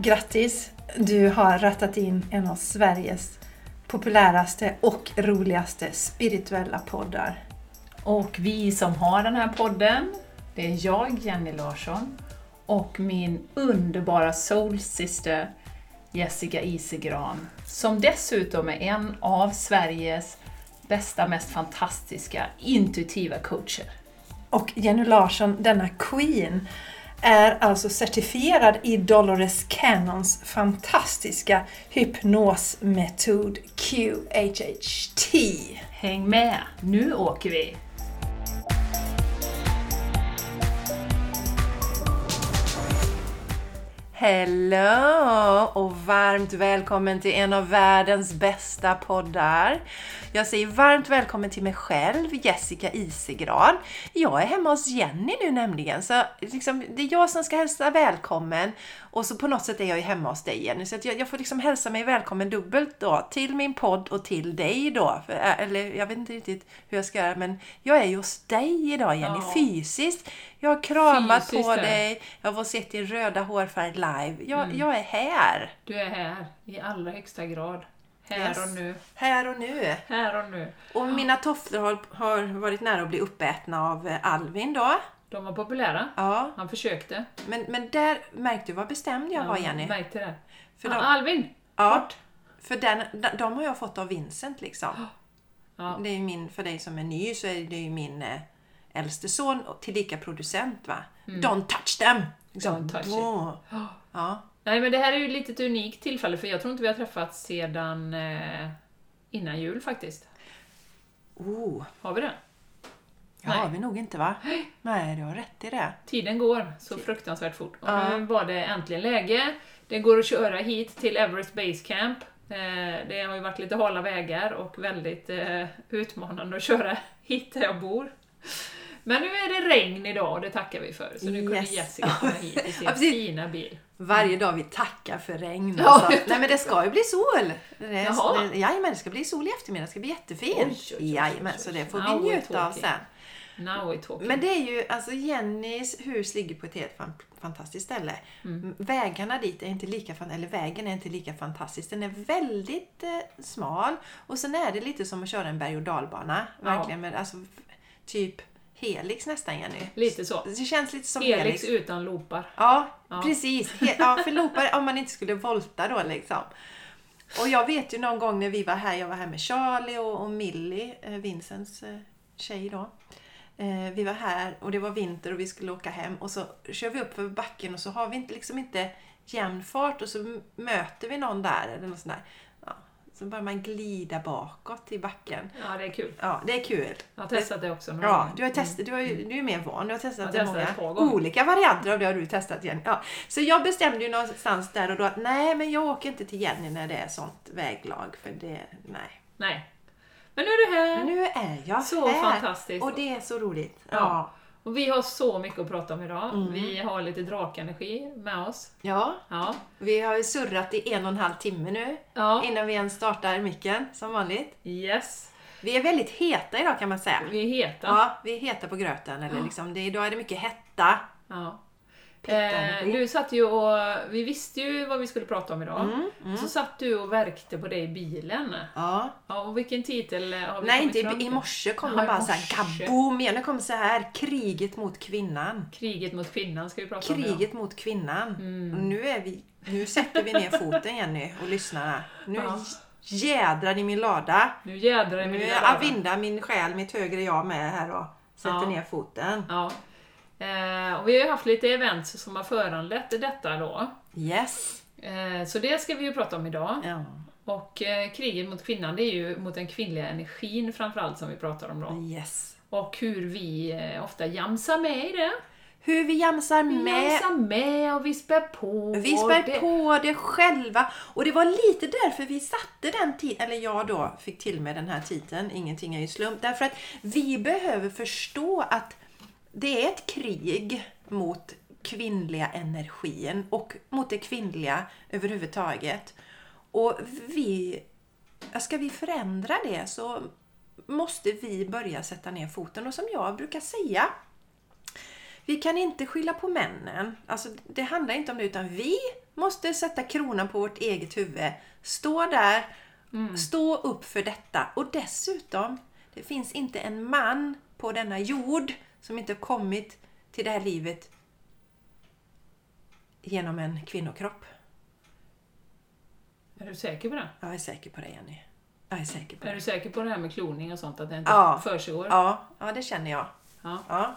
Grattis! Du har rattat in en av Sveriges populäraste och roligaste spirituella poddar. Och vi som har den här podden, det är jag, Jenny Larsson, och min underbara soulsyster Jessica Isegran, som dessutom är en av Sveriges bästa, mest fantastiska intuitiva coacher. Och Jenny Larsson, denna Queen, är alltså certifierad i Dolores Cannons fantastiska hypnosmetod QHHT. Häng med, nu åker vi! Hello och varmt välkommen till en av världens bästa poddar. Jag säger varmt välkommen till mig själv, Jessica Isegran. Jag är hemma hos Jenny nu nämligen, så liksom, det är jag som ska hälsa välkommen och så på något sätt är jag ju hemma hos dig Jenny, så att jag, jag får liksom hälsa mig välkommen dubbelt då till min podd och till dig då. För, eller jag vet inte riktigt hur jag ska göra, men jag är ju hos dig idag Jenny, ja. fysiskt. Jag har kramat Fysiskt på dig, jag har sett din röda hårfärg live. Jag, mm. jag är här! Du är här i allra högsta grad. Här yes. och nu. Här och nu. Här och nu. Och mina tofflor har, har varit nära att bli uppätna av eh, Alvin då. De var populära. Ja. Han försökte. Men, men där märkte du vad bestämd jag ja, var Jenny. märkte det. För de, Alvin! Ja. Bort. För den, de har jag fått av Vincent liksom. Ja. Det är min, för dig som är ny så är det ju min eh, äldste son tillika producent va. Mm. Don't touch them! Liksom. Don't touch oh. it. Ja. Nej men det här är ju lite ett unikt tillfälle för jag tror inte vi har träffats sedan eh, innan jul faktiskt. Oh. Har vi det? Ja, har vi nog inte va? Nej, du har rätt i det. Tiden går så fruktansvärt fort. Och ja. nu var det äntligen läge. Det går att köra hit till Everest Base Camp. Eh, det har ju varit lite hala vägar och väldigt eh, utmanande att köra hit där jag bor. Men nu är det regn idag och det tackar vi för. Så nu kunde yes. Jessica komma hit i sin ja, fina bil. Varje dag vi tackar för regn. Alltså. Ja, Nej men det ska ju bli sol! Det, Jaha. det, jajamän, det ska bli sol i eftermiddag. Det ska bli jättefint. Jajamän, så det får Now vi njuta av sen. Now we're talking. Men det är ju, alltså Jennys hus ligger på ett helt fantastiskt ställe. Mm. Vägarna dit är inte lika, eller vägen är inte lika fantastisk. Den är väldigt eh, smal och sen är det lite som att köra en berg och dalbana. Verkligen, ja. med, alltså, typ Helix nästan Jenny. Lite så. Det känns lite som Helix. Helix utan loopar. Ja, ja. precis. He ja, för loopar om man inte skulle volta då liksom. Och jag vet ju någon gång när vi var här, jag var här med Charlie och, och Millie, eh, Vincents eh, tjej då. Eh, vi var här och det var vinter och vi skulle åka hem och så kör vi upp för backen och så har vi inte, liksom inte jämn fart och så möter vi någon där eller något sånt där. Så börjar man glida bakåt i backen. Ja, det är kul. Ja, det är kul. Jag har testat det också. Ja, du har testat, du, har ju, du är mer van. Du har testat, jag har testat många olika varianter av det har du testat Jenny. Ja. Så jag bestämde ju någonstans där och då att nej, men jag åker inte till Jenny när det är sånt väglag. För det, nej. Nej. Men nu är du här. Nu är jag så här. Så fantastiskt. Och det är så roligt. Ja. ja. Och vi har så mycket att prata om idag. Mm. Vi har lite drakenergi med oss. Ja. ja. Vi har ju surrat i en och en halv timme nu. Ja. Innan vi ens startar micken, som vanligt. Yes. Vi är väldigt heta idag kan man säga. Vi är heta. Ja, vi är heta på gröten. Eller liksom, det, idag är det mycket hetta. Ja. Eh, du satt ju och, vi visste ju vad vi skulle prata om idag. Mm, mm. Så satt du och verkte på det i bilen. Ja. ja och vilken titel har vi Nej, inte i, i morse kom det bara såhär kaboom! Det kom så här kriget mot kvinnan. Kriget mot kvinnan ska vi prata kriget om Kriget mot kvinnan. Mm. Nu, är vi, nu sätter vi ner foten Jenny och lyssnar. Nu ja. jädrar i min lada. Nu jädrar i min lada. Nu Avinda, min själ, mitt högre jag med här och sätter ja. ner foten. Ja. Eh, och vi har haft lite events som har föranlett detta då. Yes. Eh, så det ska vi ju prata om idag. Ja. Och eh, kriget mot kvinnan, det är ju mot den kvinnliga energin framförallt som vi pratar om då. Yes. Och hur vi eh, ofta jamsar med i det. Hur vi jamsar med. Vi jamsar med och vi spär på. Vi spär det... på det själva. Och det var lite därför vi satte den titeln, eller jag då fick till med den här titeln, Ingenting är ju slump. Därför att vi behöver förstå att det är ett krig mot kvinnliga energin och mot det kvinnliga överhuvudtaget. Och vi, ska vi förändra det så måste vi börja sätta ner foten. Och som jag brukar säga, vi kan inte skylla på männen. Alltså, det handlar inte om det, utan vi måste sätta kronan på vårt eget huvud. Stå där, stå upp för detta. Och dessutom, det finns inte en man på denna jord som inte kommit till det här livet genom en kvinnokropp. Är du säker på det? Jag är säker på det, Jenny. Jag är säker på Är det. du säker på det här med kloning och sånt, att det inte Ja. försiggår? Ja, ja, det känner jag. Ja. Ja.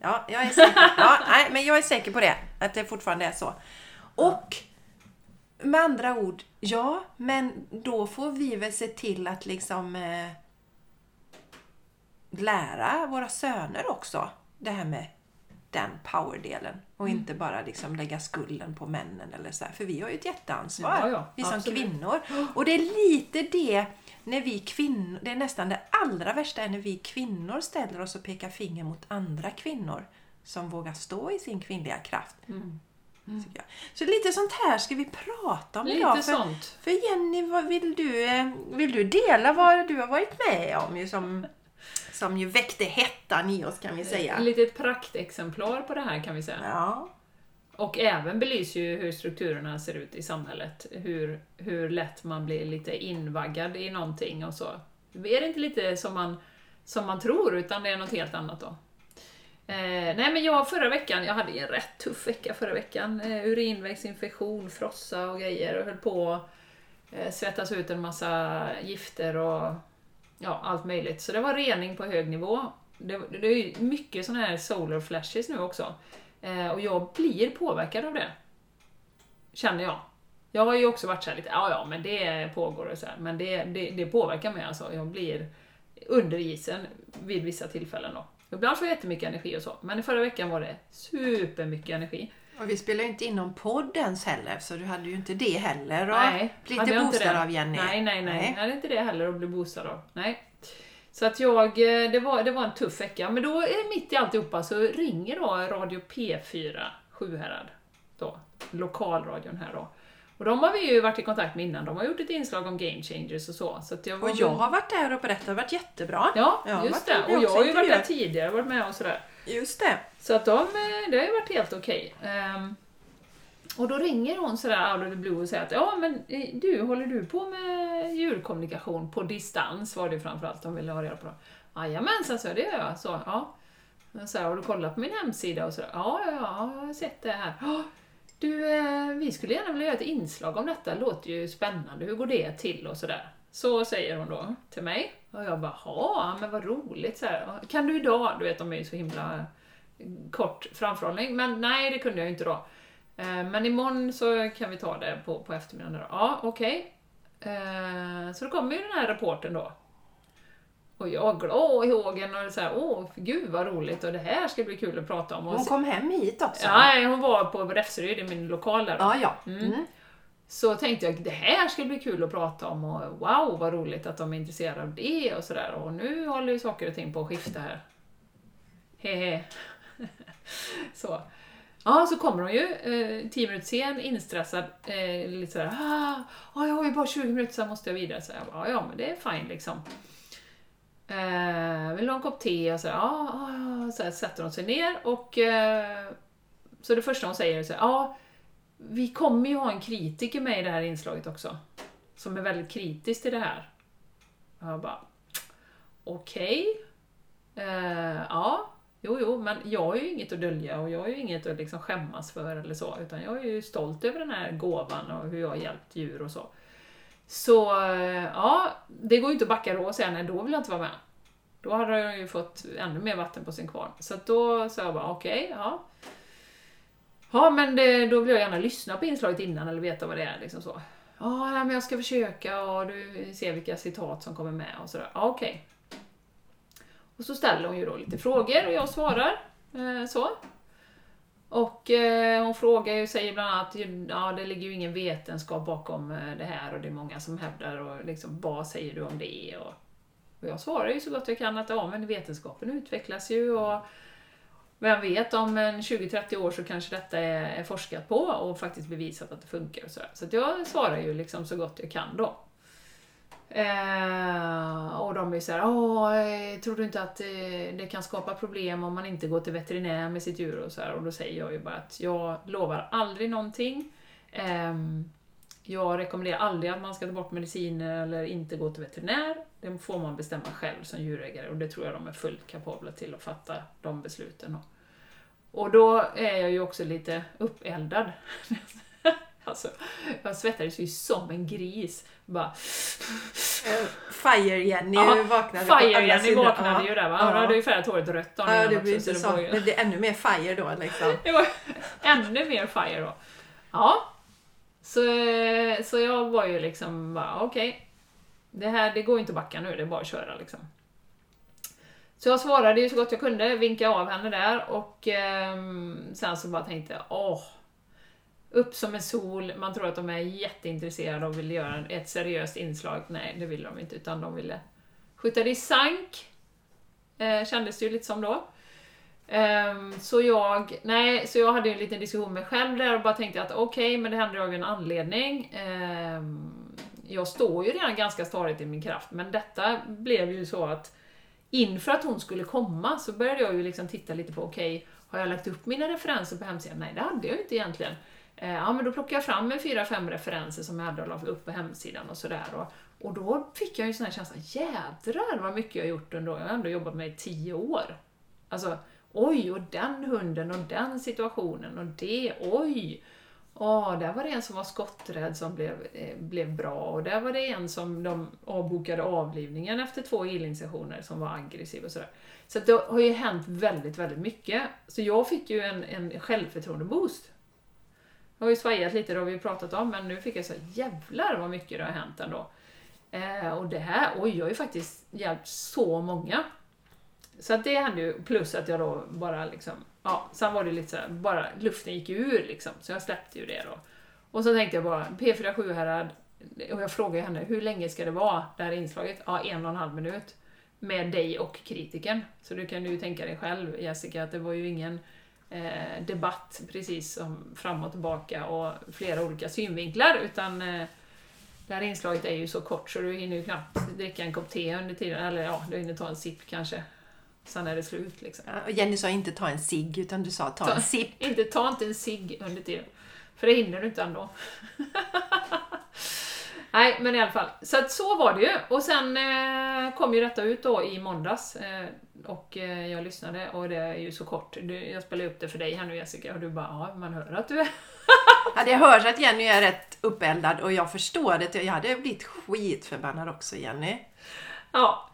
ja, jag är säker. Ja, nej, men jag är säker på det. Att det fortfarande är så. Och med andra ord, ja, men då får vi väl se till att liksom eh, lära våra söner också det här med den powerdelen och inte bara liksom lägga skulden på männen eller så här. För vi har ju ett jätteansvar, Ja, ja, vi som absolut. kvinnor. Och det är lite det när vi kvinnor, det är nästan det allra värsta är när vi kvinnor ställer oss och pekar finger mot andra kvinnor som vågar stå i sin kvinnliga kraft. tycker jag. Så lite sånt här ska vi prata om Lite idag. För, sånt. för Jenny, vad vill, du, eh, vill du dela vad du har varit med om som, som ju väckte hettan i oss kan vi säga? Ett litet praktexemplar på det här kan vi säga. Ja. Och även belyser ju hur strukturerna ser ut i samhället. Hur, hur lätt man blir lite invaggad i någonting och så. Är det inte lite som man, som man tror, utan det är något helt annat då. Eh, nej men jag förra veckan, jag hade en rätt tuff vecka förra veckan. Eh, urinvägsinfektion, frossa och grejer och höll på eh, svettas ut en massa gifter och ja, allt möjligt. Så det var rening på hög nivå. Det, det är ju mycket sådana här solar flashes nu också. Eh, och jag blir påverkad av det. Känner jag. Jag har ju också varit såhär lite, ja ja men det pågår och så här, men det, det, det påverkar mig alltså. Jag blir under isen vid vissa tillfällen då. Ibland får jag jättemycket energi och så, men i förra veckan var det supermycket energi. Och vi spelar ju inte in någon podd ens heller, så du hade ju inte det heller. Och Nej, bli hade lite boostad av Jenny. Nej, nej, nej. Nej. Jag hade inte det heller att bli boostad av. Nej. Så att jag, eh, det var, det var en tuff vecka. Men då är mitt i alltihopa så ringer då Radio P4 Sjuhärad. Då, lokalradion här då. Och de har vi ju varit i kontakt med innan. De har gjort ett inslag om Game Changers och så. så jag Och jag har varit där och berättat, det har varit jättebra. Ja, Jag just det. Och jag har ju varit där tidigare, varit med och sådär. Just det. Så att de, eh, det har ju varit helt okej. Ehm, och då ringer hon sådär out of the blue och säger att ja men eh, du, håller du på med djurkommunikation på distans? Var det framförallt de ville ha reda på. Jajamensan, så det gör jag. Så, ja. Och Så här, har du kollat på min hemsida? Och så, ja, ja, ja, jag har sett det här. Du, eh, vi skulle gärna vilja göra ett inslag om detta, låter ju spännande. Hur går det till? Och sådär. Så säger hon då till mig. Och jag bara, ja men vad roligt. Så här, kan du idag? Du vet, de är ju så himla eh, kort framförhållning. Men nej, det kunde jag ju inte då. Eh, men imorgon så kan vi ta det på, på eftermiddagen. Då. Ja, okej. Okay. Så då kommer ju den här rapporten då. Och jag glad i hågen och så här, åh gud vad roligt och det här ska bli kul att prata om. Och Hon så- kom hem hit också. Ja, hon var på Räfseryd i min lokal där. då. ja. ja. Mm. Så tänkte jag det här ska bli kul att prata om och wow vad roligt att de är intresserade av det och sådär. Och nu håller ju saker och ting på att skifta här. Hehe. så. Ja, så kommer hon ju, eh, tio minuter sen, instressad, eh, lite sådär ah, ah, jag har ju bara 20 minuter sen måste jag vidare. Så jag bara, ja men det är fine liksom. Eh, vill du ha en kopp te? Och så, ja, så här, sätter hon sig ner och eh, så det första hon säger är så här, ja, vi kommer ju ha en kritiker med i det här inslaget också. Som är väldigt kritisk till det här. Och jag bara, okej. Eh, ja, jo, jo, men jag har ju inget att dölja och jag har ju inget att liksom skämmas för eller så. Utan jag är ju stolt över den här gåvan och hur jag har hjälpt djur och så. Så eh, ja, det går ju inte att backa då och säga nej, då vill jag inte vara med. Då hade jag ju fått ännu mer vatten på sin kvarn. Så att då sa jag bara okej, ja. Ja, men det, då vill jag gärna lyssna på inslaget innan eller veta vad det är. Liksom så. Ja, men jag ska försöka och du ser vilka citat som kommer med och sådär. Ja, okej. Och så ställer hon ju då lite frågor och jag svarar. Eh, så. Och eh, hon frågar ju, säger bland annat ja det ligger ju ingen vetenskap bakom eh, det här och det är många som hävdar och liksom vad säger du om det? Och, och jag svarar ju så gott jag kan att ja men vetenskapen utvecklas ju och vem vet om 20-30 år så kanske detta är, är forskat på och faktiskt bevisat att det funkar och så. Så att jag svarar ju liksom så gott jag kan då. Eh, och de är såhär, åh, eh, tror du inte att eh, det kan skapa problem om man inte går till veterinär med sitt djur och så här. Och då säger jag ju bara att jag lovar aldrig någonting. Eh, jag rekommenderar aldrig att man ska ta bort mediciner eller inte gå till veterinär. Det får man bestämma själv som djurägare och det tror jag de är fullt kapabla till att fatta de besluten. Och då är jag ju också lite uppeldad. Alltså, jag svettades ju som en gris. Bara... Fire-Jenny Ja, vaknade Fire-Jenny vaknade ju där va? Hon Ja. hade ju färgat håret rött dagen Ja, det också, blir det så. Det blir ännu mer fire då liksom. Det var ännu mer fire då. Ja. Så, så jag var ju liksom bara, okej. det här, det går ju inte att backa nu, det är bara att köra liksom. Så jag svarade ju så gott jag kunde, vinkade av henne där och ehm, sen så bara tänkte jag, åh. Upp som en sol, man tror att de är jätteintresserade och vill göra ett seriöst inslag. Nej, det ville de inte, utan de ville skjuta det i sank. Eh, kändes det ju lite som då. Um, så jag, nej, så jag hade en liten diskussion med mig själv där och bara tänkte att okej, men det händer av en anledning. Um, jag står ju redan ganska stadigt i min kraft, men detta blev ju så att inför att hon skulle komma så började jag ju liksom titta lite på, okej, har jag lagt upp mina referenser på hemsidan? Nej, det hade jag ju inte egentligen. Eh, ja, men då plockade jag fram en fyra, fem referenser som jag hade och la upp på hemsidan och sådär. Och, och då fick jag ju en sån här känsla, jädrar vad mycket jag har gjort under, jag har ändå jobbat med i tio år. Alltså, oj, och den hunden och den situationen och det, oj! Åh, där var det en som var skotträdd som blev, eh, blev bra och där var det en som de avbokade avlivningen efter två healingsessioner som var aggressiv och sådär. Så det har ju hänt väldigt, väldigt mycket. Så jag fick ju en, en självförtroende-boost. Jag har ju svajat lite, det har vi ju pratat om, men nu fick jag så jävlar vad mycket det har hänt ändå. Eh, och det här, oj, jag har ju faktiskt hjälpt så många. Så att det hände ju, plus att jag då bara liksom, ja, sen var det lite så här, bara luften gick ur liksom, så jag släppte ju det då. Och så tänkte jag bara, P4 Sjuhärad, och jag frågade henne, hur länge ska det vara, det här inslaget? Ja, en och en halv minut. Med dig och kritiken. Så du kan ju tänka dig själv, Jessica, att det var ju ingen eh, debatt precis som fram och tillbaka och flera olika synvinklar, utan eh, det här inslaget är ju så kort så du hinner ju knappt dricka en kopp te under tiden, eller ja, du hinner ta en sipp kanske. Sen är det slut liksom. Ja, och Jenny sa inte ta en cigg utan du sa ta Ta- en sipp. Inte, ta inte en cigg under tiden. För det hinner du inte ändå. Nej, men i alla fall. Så att så var det ju. Och sen eh, kom ju detta ut då i måndags. Eh, och eh, jag lyssnade och det är ju så kort. Du, jag spelade upp det för dig här nu Jessica och du bara ja, man hör att du är... Ja, det hörs att Jenny är rätt uppeldad och jag förstår det. Jag hade blivit skitförbannad också Jenny. Ja.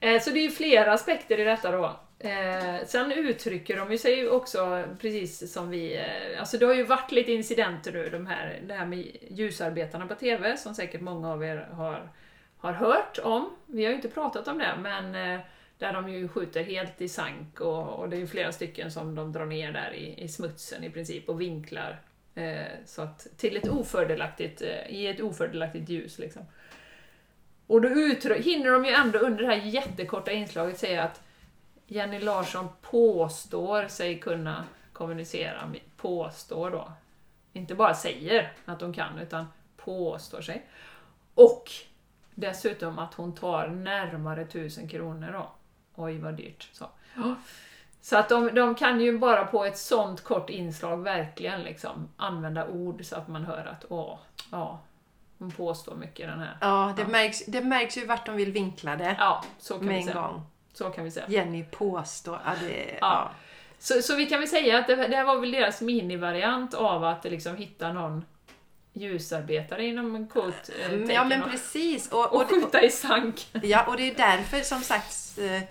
Eh, så det är ju flera aspekter i detta då. Eh, sen uttrycker de ju sig ju också precis som vi... Eh, alltså det har ju varit lite incidenter nu, de här, det här med ljusarbetarna på TV, som säkert många av er har, har hört om. Vi har ju inte pratat om det, men eh, där de ju skjuter helt i sank och, och det är ju flera stycken som de drar ner där i, i smutsen i princip och vinklar eh, så att, till ett ofördelaktigt, eh, i ett ofördelaktigt ljus liksom. Och då uttryck, hinner de ju ändå under det här jättekorta inslaget säga att Jenny Larsson påstår sig kunna kommunicera, påstår då. Inte bara säger att hon kan, utan påstår sig. Och dessutom att hon tar närmare tusen kronor då. Oj vad dyrt. Så, så att de, de kan ju bara på ett sånt kort inslag verkligen liksom använda ord så att man hör att åh, ja, hon påstår mycket den här. Ja, det, Ja. Märks, det märks ju vart de vill vinkla det. Ja, så kan med en säga. gång. Så kan vi säga. Jenny påstår. Ja, det, Ja. ja. Så, så vi kan väl säga att det, det här var väl deras minivariant av att liksom hitta någon ljusarbetare inom quote eh, Mm, ja men precis. Och, och och, skjuta i sank. ja, och det är därför som sagt eh,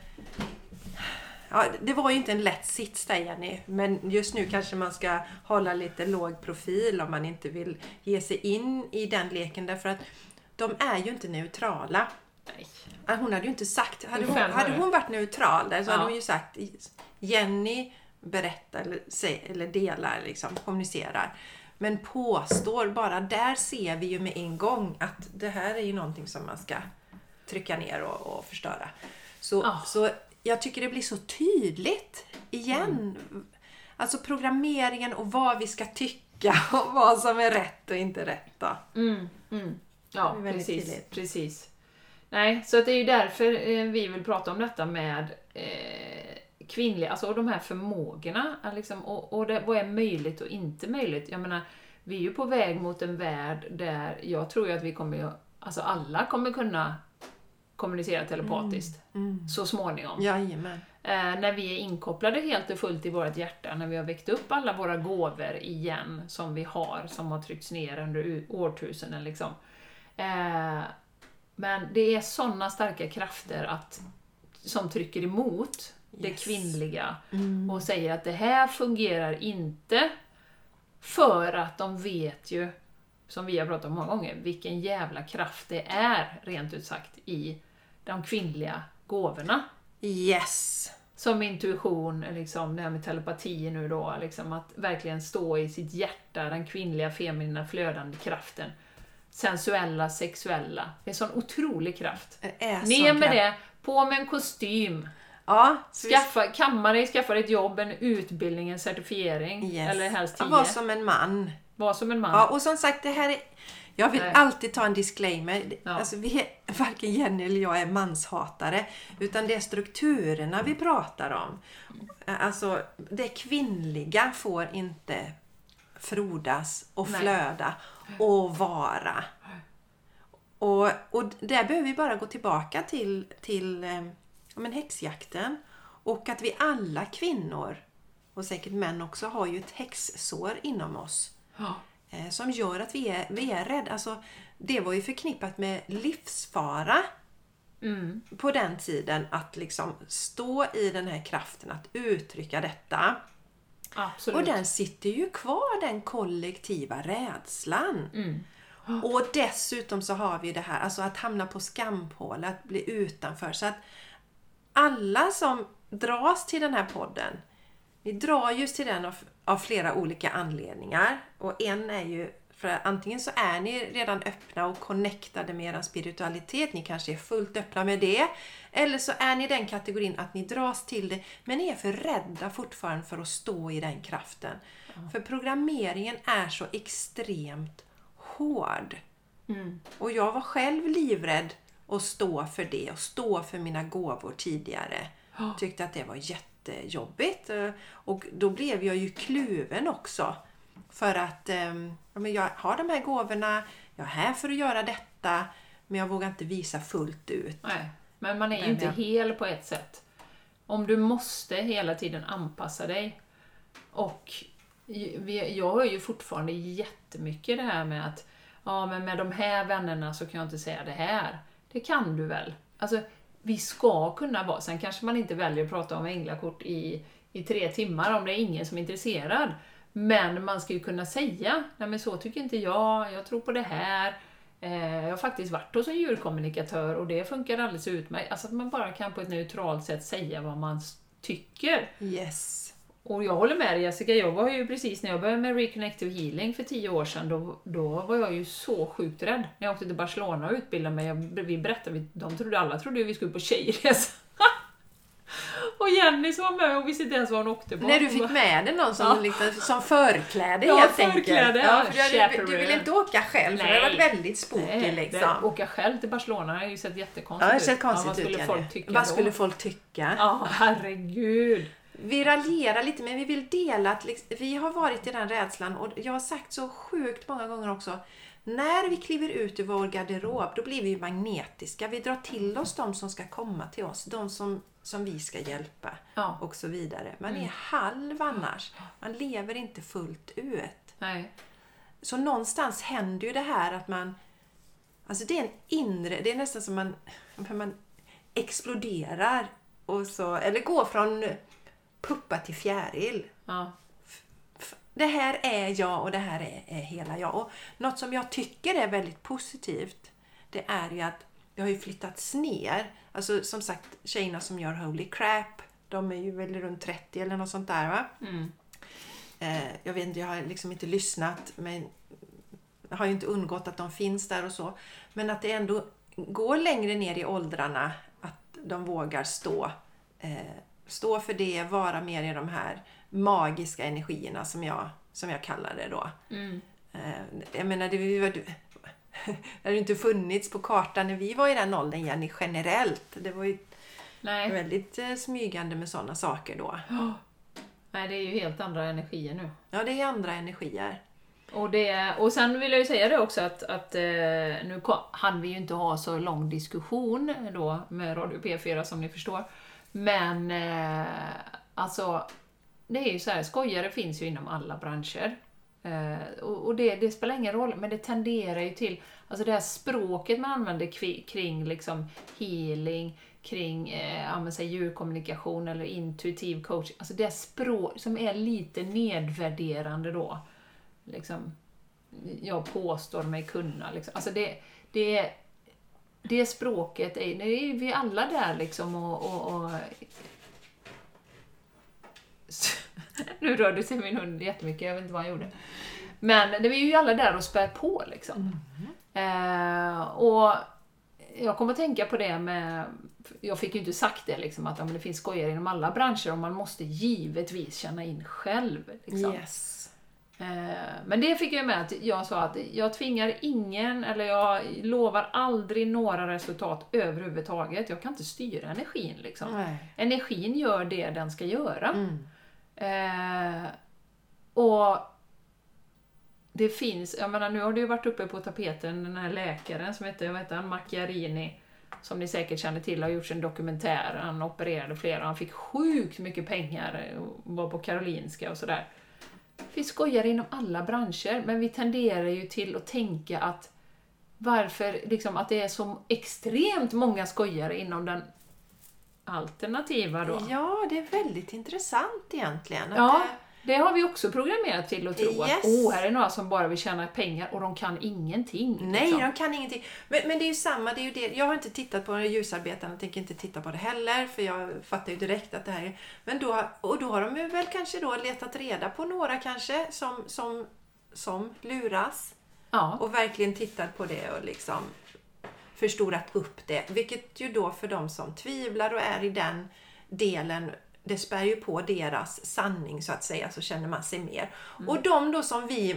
Ja, det var ju inte en lätt sits där Jenny, men just nu kanske man ska hålla lite låg profil om man inte vill ge sig in i den leken därför att de är ju inte neutrala. Nej. Ja, Hon hade ju inte sagt, hade hon, hade hon varit neutral där så Ja. hade hon ju sagt Jenny berättar eller, eller delar, liksom, kommunicerar. Men påstår bara, där ser vi ju med en gång att det här är ju någonting som man ska trycka ner och, och förstöra. Så, Ja. så jag tycker det blir så tydligt igen. Mm. Alltså programmeringen och vad vi ska tycka och vad som är rätt och inte rätt. Då. Mm, mm. Ja, precis. tydligt. precis. Nej, så att det är ju därför eh, vi vill prata om detta med eh, kvinnliga, alltså de här förmågorna. Liksom, och och det, vad är möjligt och inte möjligt? Jag menar, vi är ju på väg mot en värld där jag tror ju att vi kommer alltså alla kommer kunna kommunicera telepatiskt så småningom. Jajamän. Eh, när vi är inkopplade helt och fullt i vårt hjärta, när vi har väckt upp alla våra gåvor igen som vi har, som har tryckts ner under årtusenden. Liksom. Eh, men det är sådana starka krafter att, som trycker emot det Yes. kvinnliga och säger att det här fungerar inte för att de vet ju, som vi har pratat om många gånger, vilken jävla kraft det är, rent ut sagt, i de kvinnliga gåvorna. Yes. Som intuition, liksom, det här med telepati nu då, liksom, att verkligen stå i sitt hjärta, den kvinnliga, feminina, flödande kraften. Sensuella, sexuella. Det är sån otrolig kraft. Ner med kraft. det, på med en kostym, Ja, skaffa, kamma dig, skaffa dig ett jobb, en utbildning, en certifiering. yes. Eller helst tio. Var som en man. Var som en man. Ja, och som sagt, det här är... Jag vill Nej. alltid ta en disclaimer. Ja. Alltså, vi är, varken Jenny eller jag är manshatare. Utan det är strukturerna vi pratar om. Alltså, det kvinnliga får inte frodas och Nej. Och vara. Och, och där behöver vi bara gå tillbaka till, till eh, ja, men häxjakten. Och att vi alla kvinnor, och säkert män också, har ju ett häxsår inom oss Ja. eh, som gör att vi är, vi är rädda. Alltså, det var ju förknippat med livsfara Mm. på den tiden att liksom stå i den här kraften, att uttrycka detta. Absolut. Och den sitter ju kvar, den kollektiva rädslan. Mm. Och dessutom så har vi det här, alltså att hamna på skampåle, att bli utanför. Så att alla som dras till den här podden, vi drar just till den av, av flera olika anledningar. Och en är ju, för antingen så är ni redan öppna och connectade med er spiritualitet, ni kanske är fullt öppna med det. Eller så är ni i den kategorin att ni dras till det, men ni är för rädda fortfarande för att stå i den kraften. För programmeringen är så extremt hård. Mm. Och jag var själv livrädd att stå för det och stå för mina gåvor tidigare. Tyckte att det var jättejobbigt. Och då blev jag ju kluven också. För att ehm, ja, jag har de här gåvorna, jag är här för att göra detta, men jag vågar inte visa fullt ut. Nej, men man är ju Men inte jag- hel på ett sätt. Om du måste hela tiden anpassa dig. Och jag hör ju fortfarande jättemycket det här med att ja, men med de här vännerna så kan jag inte säga det här. Det kan du väl? Alltså, vi ska kunna vara, sen kanske man inte väljer att prata om änglakort i, i tre timmar om det är ingen som är intresserad. Men man ska ju kunna säga, nej men så tycker inte jag, jag tror på det här. Eh, jag har faktiskt varit hos en djurkommunikatör och det funkar alldeles utmärkt. Alltså att man bara kan på ett neutralt sätt säga vad man tycker. Yes. Och jag håller med dig Jessica, jag var ju precis när jag började med Reconnective Healing för tio år sedan, då, då var jag ju så sjukt rädd. När jag åkte till Barcelona och utbildade mig, jag, vi berättade, vi- de trodde, alla trodde vi skulle på tjejresa. Och Jenny som var med och visste inte ens vad hon åkte på. När du fick med dig någon som, Ja. liksom, som förkläde Ja, helt förkläde, enkelt. ja, du, du, du vill chaperone. inte åka själv, för det Nej. var väldigt spooky Nej, liksom. det, åka själv till Barcelona har ju sett jättekonstigt Ja, ut. ser konstigt ja, vad skulle ut. folk tycka Vad då? skulle folk tycka? Ja, herregud. Vi raljerar lite men vi vill dela att liksom, vi har varit i den rädslan och jag har sagt så sjukt många gånger också. När vi kliver ut ur vår garderob då blir vi magnetiska. Vi drar till oss de som ska komma till oss, de som, som vi ska hjälpa Ja. och så vidare. Man är halv annars. Man lever inte fullt ut. Nej. Så någonstans händer ju det här att man... Alltså det är en inre... Det är nästan som man, man exploderar. Och så, eller går från puppa till fjäril. Ja. Det här är jag och det här är, är hela jag. Och något som jag tycker är väldigt positivt det är ju att det har ju flyttats ner. Alltså som sagt, tjejerna som gör Holy Crap, de är ju väl runt 30 eller något sånt där va? Mm. Eh, jag vet inte, jag har liksom inte lyssnat men har ju inte undgått att de finns där och så. Men att det ändå går längre ner i åldrarna att de vågar stå. Eh, stå för det, vara mer i de här magiska energierna som jag, som jag kallar det då. Mm. Eh, jag menar, det, var- det hade inte funnits på kartan när vi var i den åldern, Jenny, generellt. Det var ju Nej. väldigt eh, smygande med sådana saker då. Nej, det är ju helt andra energier nu. Ja, det är andra energier. Och, det, och sen vill jag ju säga det också att, att eh, nu hann vi ju inte ha så lång diskussion då med Radio P4 som ni förstår. Men eh, alltså, det är ju så här, skojare finns ju inom alla branscher. Eh, och och det, det spelar ingen roll, men det tenderar ju till, alltså det här språket man använder kring liksom healing, kring eh, sig, djurkommunikation eller intuitiv coaching, alltså det språk som är lite nedvärderande då liksom, jag påstår mig kunna. Liksom. Alltså det, det, det språket, är, det är vi alla där liksom och... och, och nu rörde sig min hund jättemycket, jag vet inte vad han gjorde. Men det är ju alla där och spär på liksom. Eh, och jag kommer att tänka på det med, jag fick ju inte sagt det liksom att ja, det finns skojare inom alla branscher och man måste givetvis känna in själv. Liksom. Yes. Eh, Men det fick jag med att jag sa att jag tvingar ingen, eller jag lovar aldrig några resultat överhuvudtaget. Jag kan inte styra energin liksom. Energin gör det den ska göra. Mm. Eh, och det finns, jag menar nu har det ju varit uppe på tapeten den här läkaren som heter, vad heter han, Macchiarini, som ni säkert känner till, har gjort en dokumentär. Han opererade flera, han fick sjukt mycket pengar, och var på Karolinska och sådär. Vi skojar inom alla branscher, men vi tenderar ju till att tänka att varför liksom att det är så extremt många skojare inom den alternativa då. Ja, det är väldigt intressant egentligen. Att Ja, det- har vi också programmerat till att tro att Yes. oh, här är några som bara vill tjäna pengar och de kan ingenting. Nej, liksom. de kan ingenting. Men, men det är ju samma, det är ju det. Jag har inte tittat på ljusarbetarna och tänker inte titta på det heller för jag fattar ju direkt att det här är... Men då, och då har de väl kanske då letat reda på några kanske som, som, som luras Ja, och verkligen tittat på det och liksom förstorat upp det. Vilket ju då för de som tvivlar och är i den delen det spär ju på deras sanning så att säga, så känner man sig mer. Och de då som vi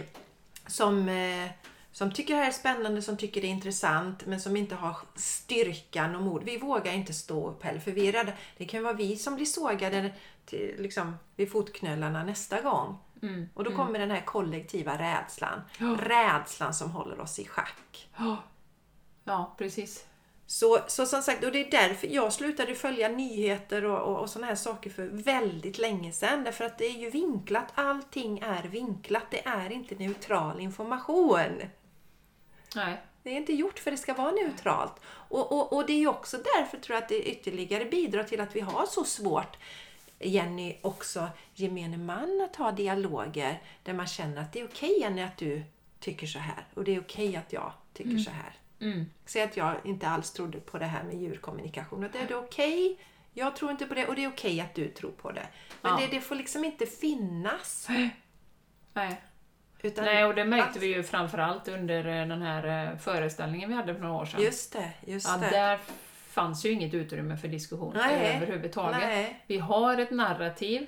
som, eh, som tycker det här är spännande, som tycker det är intressant men som inte har styrkan och mod. Vi vågar inte stå upp heller för vi är rädda. Det kan vara vi som blir sågade till, liksom, vid fotknölarna nästa gång. mm. Och då kommer den här kollektiva rädslan. Ja. Rädslan som håller oss i schack. ja. Ja precis. Så, så som sagt, och det är därför jag slutade följa nyheter och, och, och sådana här saker för väldigt länge sedan. Därför att det är ju vinklat. Allting är vinklat. Det är inte neutral information. Nej. Det är inte gjort för det ska vara neutralt. Och, och, och det är ju också därför tror jag att det ytterligare bidrar till att vi har så svårt Jenny, också gemene man att ha dialoger där man känner att det är okej Jenny att du tycker så här och det är okej att jag tycker så här. Mm. Säg att jag inte alls trodde på det här med djurkommunikation. Det är det okej, jag tror inte på det och det är okej att du tror på det. Men Ja. det, det får liksom inte finnas. Nej. Utan Nej, och det märkte att- vi ju framförallt under eh, den här eh, föreställningen vi hade för några år sedan. Just det, just ja, det. där fanns ju inget utrymme för diskussion Nej, överhuvudtaget. Nej, Vi har ett narrativ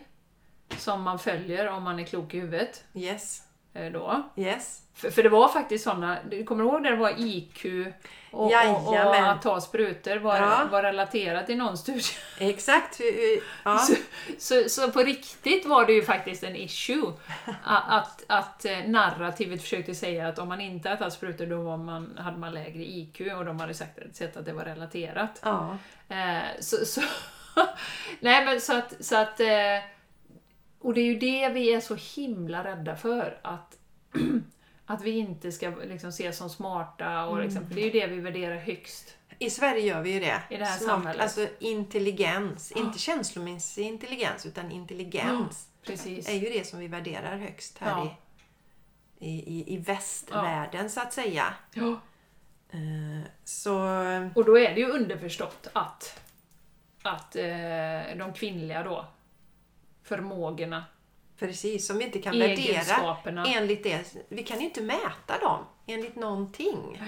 som man följer om man är klok i huvudet. yes, Då. yes. För, för det var faktiskt sådana, du kommer ihåg när det var IQ och, och, och att ta sprutor var, Ja. var relaterat i någon studie. Exakt. Ja. Så, så, så på riktigt var det ju faktiskt en issue. Att, att, eh, narrativet försökte säga att om man inte hade tagit sprutor då var man, hade man lägre IQ och de hade sagt, sett att det var relaterat. ja. Eh, så, så, nej men så att, så att eh, och det är ju det vi är så himla rädda för. Att, att vi inte ska liksom ses som smarta. Och liksom, för det är ju det vi värderar högst. I Sverige gör vi ju det. I det här samhället. Alltså intelligens. Inte känslomässig intelligens utan intelligens. Precis. är ju det som vi värderar högst här Ja. i, i, i, västvärlden så att säga. Ja. Eh, Så Och då är det ju underförstått att, att eh, de kvinnliga då, förmågorna, precis, som vi inte kan värdera enligt det. Vi kan inte mäta dem enligt någonting.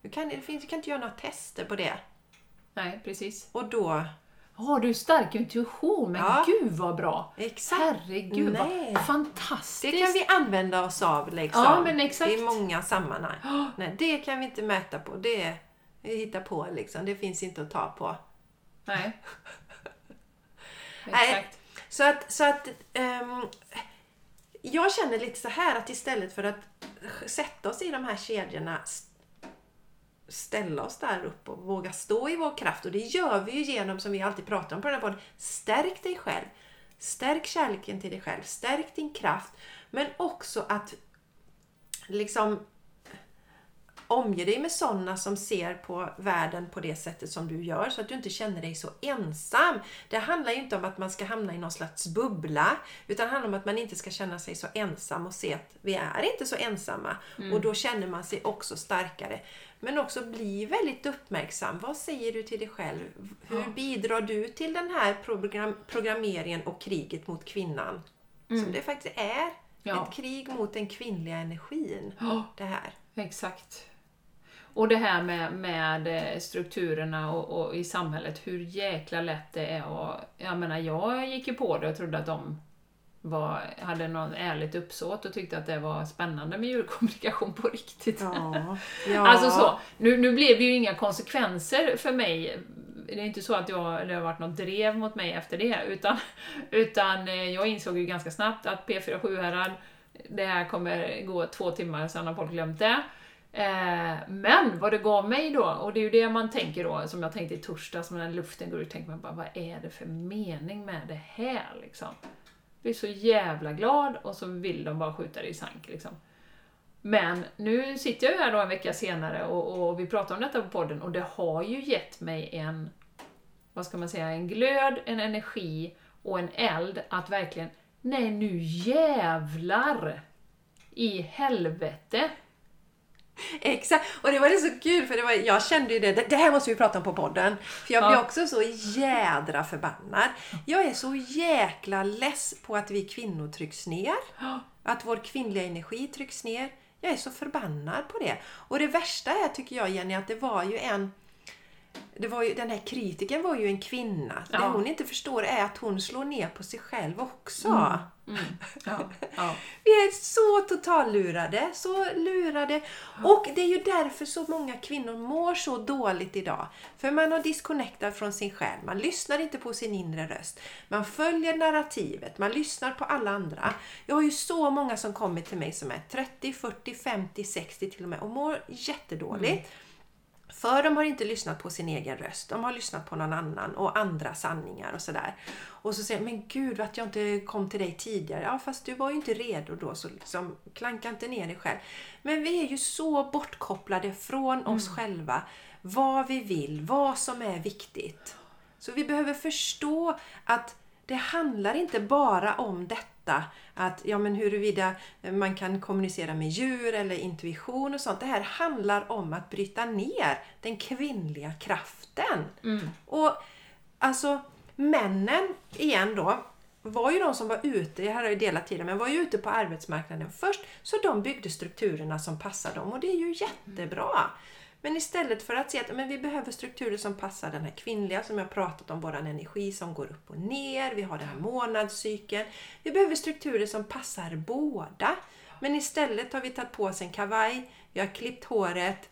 Vi kan, vi kan inte göra några tester på det. Nej, precis. Och då, Har du stark intuition? Men Ja. gud vad bra! Exakt. Herregud Nej. vad fantastiskt! Det kan vi använda oss av liksom, Ja, exakt. i många sammanhang. Nej, det kan vi inte mäta på. Det vi hittar på liksom. Det finns inte att ta på. Nej. Nej. Så att, så att um, jag känner lite så här att istället för att sätta oss i de här kedjorna ställa oss där upp och våga stå i vår kraft. Och det gör vi ju genom, som vi alltid pratar om på den här podden, stärk dig själv. Stärk kärleken till dig själv. Stärk din kraft. Men också att liksom omge dig med sådana som ser på världen på det sättet som du gör så att du inte känner dig så ensam. Det handlar ju inte om att man ska hamna i någon slags bubbla utan det handlar om att man inte ska känna sig så ensam och se att vi är inte så ensamma. Och då känner man sig också starkare. Men också bli väldigt uppmärksam. Vad säger du till dig själv? Hur bidrar du till den här program programmeringen och kriget mot kvinnan? Som det faktiskt är. Ja. Ett krig mot den kvinnliga energin. Ja. Det här. Exakt. Och det här med, med eh, strukturerna och, och i samhället, hur jäkla lätt det är och Jag menar, jag gick ju på det och trodde att de var, hade någon ärligt uppsåt och tyckte att det var spännande med djurkommunikation på riktigt. Ja. ja. Alltså så, nu, nu blev det ju inga konsekvenser för mig. Det är inte så att jag, det har varit något drev mot mig efter det, utan, utan eh, jag insåg ju ganska snabbt att P4 Sjuhärad, det här kommer gå två timmar, sen har folk glömt det. Eh, men vad det gav mig då, och det är ju det man tänker då, som jag tänkte i torsdags, när luften går ut, tänker man bara, vad är det för mening med det här liksom? Jag blir så jävla glad och så vill de bara skjuta det i sank liksom. Men nu sitter jag ju här då en vecka senare och, och vi pratar om detta på podden och det har ju gett mig en, vad ska man säga, en glöd, en energi och en eld att verkligen, nej nu jävlar i helvete. Exakt, och det var det så kul för det var, jag kände ju det, det, här måste vi prata om på podden. För jag blir Ja. också så jädra förbannad. Jag är så jäkla less på att vi kvinnor trycks ner. Att vår kvinnliga energi trycks ner. Jag är så förbannad på det. Och det värsta är tycker jag Jenny att det var ju en det var ju, den här kritiken var ju en kvinna. Det Ja. hon inte förstår är att hon slår ner på sig själv också. Mm. Ja, ja. Vi är så totallurade, så lurade. Och det är ju därför så många kvinnor mår så dåligt idag. För man har disconnectat från sin själ, man lyssnar inte på sin inre röst. Man följer narrativet, man lyssnar på alla andra. Jag har ju så många som kommer till mig som är 30, 40, 50, 60 till och med och mår jättedåligt. För de har inte lyssnat på sin egen röst. De har lyssnat på någon annan och andra sanningar och sådär. Och så säger de, men gud att jag inte kom till dig tidigare. Ja fast du var ju inte redo då så liksom klanka inte ner dig själv. Men vi är ju så bortkopplade från oss själva. Vad vi vill, vad som är viktigt. Så vi behöver förstå att det handlar inte bara om detta att ja, men huruvida man kan kommunicera med djur eller intuition och sånt. Det här handlar om att bryta ner den kvinnliga kraften. Och alltså männen, igen då, var ju de som var ute, jag har ju delat tiden, men var ju ute på arbetsmarknaden först. Så de byggde strukturerna som passar dem och det är ju jättebra. Men istället för att se att men vi behöver strukturer som passar den här kvinnliga som jag pratat om, våran energi som går upp och ner, vi har den här månadscykeln. Vi behöver strukturer som passar båda. Men istället har vi tagit på oss en kavaj, vi har klippt håret,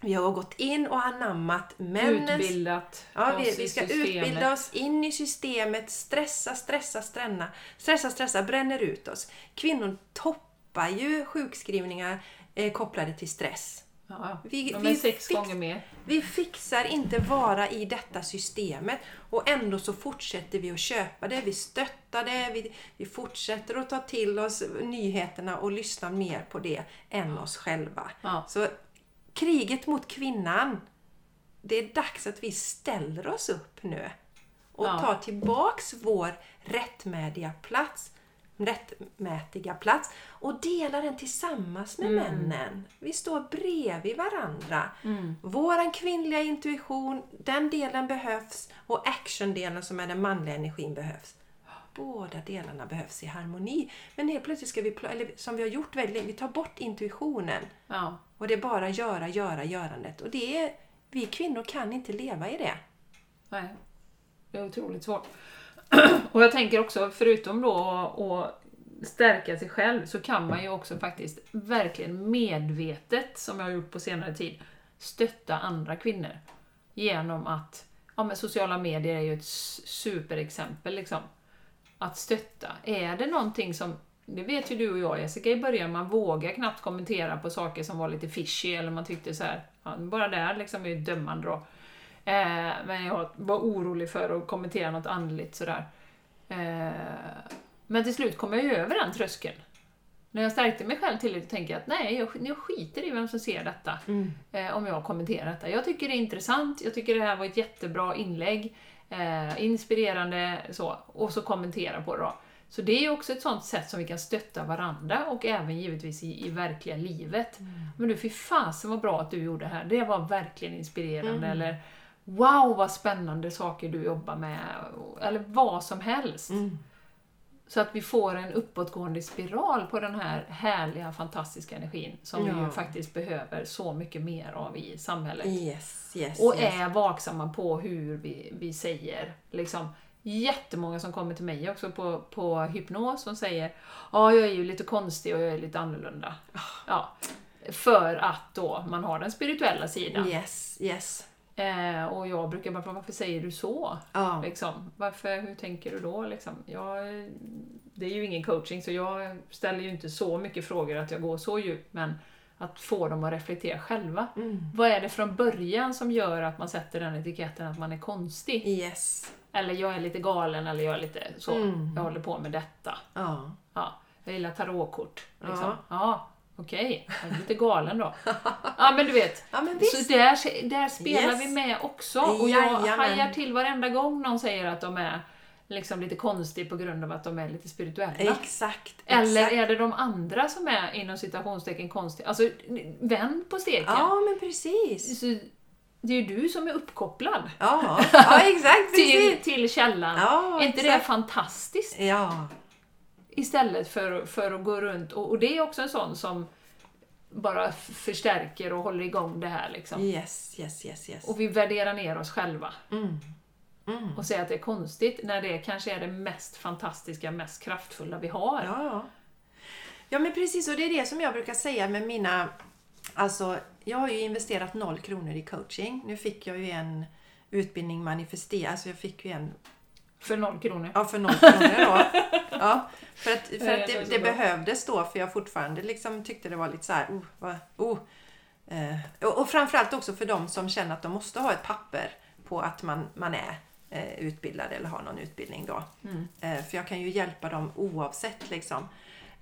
vi har gått in och anammat männens Utbildat Ja, vi, vi ska utbilda oss in i systemet, stressa, stressa, stressa, stressa, stressa, bränner ut oss. Kvinnor toppar ju sjukskrivningar eh, kopplade till stress. Ja, Vi- de vi är sex fix- gånger mer. Vi fixar inte vara i detta systemet och ändå så fortsätter vi att köpa det, vi stöttar det, vi, vi fortsätter att ta till oss nyheterna och lyssna mer på det än oss själva. Ja. Så kriget mot kvinnan, det är dags att vi ställer oss upp nu och tar tillbaks vår rättmätiga plats rättmätiga plats och delar den tillsammans med männen. Vi står bredvid varandra. Våran kvinnliga intuition, den delen behövs och actiondelen som är den manliga energin behövs. Båda delarna behövs i harmoni. Men helt plötsligt ska vi, eller som vi har gjort väldigt länge, vi tar bort intuitionen. Ja, Och det är bara göra, göra, görandet. Och det är, vi kvinnor kan inte leva i det. nej. Det är otroligt svårt. och jag tänker också, förutom då att stärka sig själv, så kan man ju också faktiskt verkligen medvetet, som jag har gjort på senare tid, stötta andra kvinnor. Genom att, ja men sociala medier är ju ett superexempel liksom. Att stötta. Är det någonting som, det vet ju du och jag Jessica, i början man vågar knappt kommentera på saker som var lite fishy, eller man tyckte så här, ja, bara där liksom är ju dömande då. Eh, men jag var orolig för att kommentera något andligt sådär. Eh, men till slut kom jag ju över den tröskeln. När jag stärkte mig själv till det tänkte jag att nej, jag, jag skiter i vem som ser detta. Mm. Eh, om jag kommenterar detta. Jag tycker det är intressant, jag tycker det här var ett jättebra inlägg. Eh, inspirerande så. Och så kommentera på det då. Så det är också ett sånt sätt som vi kan stötta varandra och även givetvis i, i verkliga livet. Mm. Men du, fy fasen vad bra att du gjorde det här. Det var verkligen inspirerande. Mm. Eller Wow vad spännande saker du jobbar med. Eller vad som helst. Mm. Så att vi får en uppåtgående spiral på den här härliga, fantastiska energin som vi Ja. ju faktiskt behöver så mycket mer av i samhället. Yes, yes, Och yes. är vaksamma på hur vi, vi säger. Liksom, jättemånga som kommer till mig också på, på hypnos som säger Ja, jag är ju lite konstig och jag är lite annorlunda. Ah. Ja, för att då man har den spirituella sidan. Yes, yes. Eh, och jag brukar bara fråga, varför säger du så? Ja. Liksom, varför, hur tänker du då? Liksom? Jag, det är ju ingen coaching så jag ställer ju inte så mycket frågor att jag går så djupt men att få dem att reflektera själva. Mm. Vad är det från början som gör att man sätter den etiketten att man är konstig? Yes. Eller jag är lite galen eller jag är lite så, Mm. jag håller på med detta. Ja. Ja, jag gillar tarotkort. Liksom. Ja. Ja, okej, jag är lite galen då. Ja men du vet, Ja, men så där, där spelar Yes. vi med också. Och jag Jajamän. hajar till varenda gång någon säger att de är liksom lite konstig på grund av att de är lite spirituella. Exakt. Eller exakt. är det de andra som är inom citationstecken konstiga? Alltså, vänd på steken. Ja, men precis. Så, det är ju du som är uppkopplad Ja, ja exakt. till, till källan. Ja, är inte det fantastiskt? Ja. Istället för, för att gå runt, och, och det är också en sån som bara förstärker och håller igång det här. Liksom. Yes, yes, yes, yes. Och vi värderar ner oss själva Mm. Mm. och säger att det är konstigt, när det kanske är det mest fantastiska, mest kraftfulla vi har. Ja. ja, men precis. Och det är det som jag brukar säga med mina... Alltså, jag har ju investerat noll kronor i coaching. Nu fick jag ju en utbildning manifestera. Alltså jag fick ju en För noll kronor. Ja, för noll kronor då. Ja, för att, för att det det, behövdes då, för jag fortfarande liksom tyckte det var lite så här, oh, vad, oh. Eh, och, och framförallt också för de som känner att de måste ha ett papper på att man, man är eh, utbildad eller har någon utbildning då. Mm. Eh, för jag kan ju hjälpa dem oavsett liksom.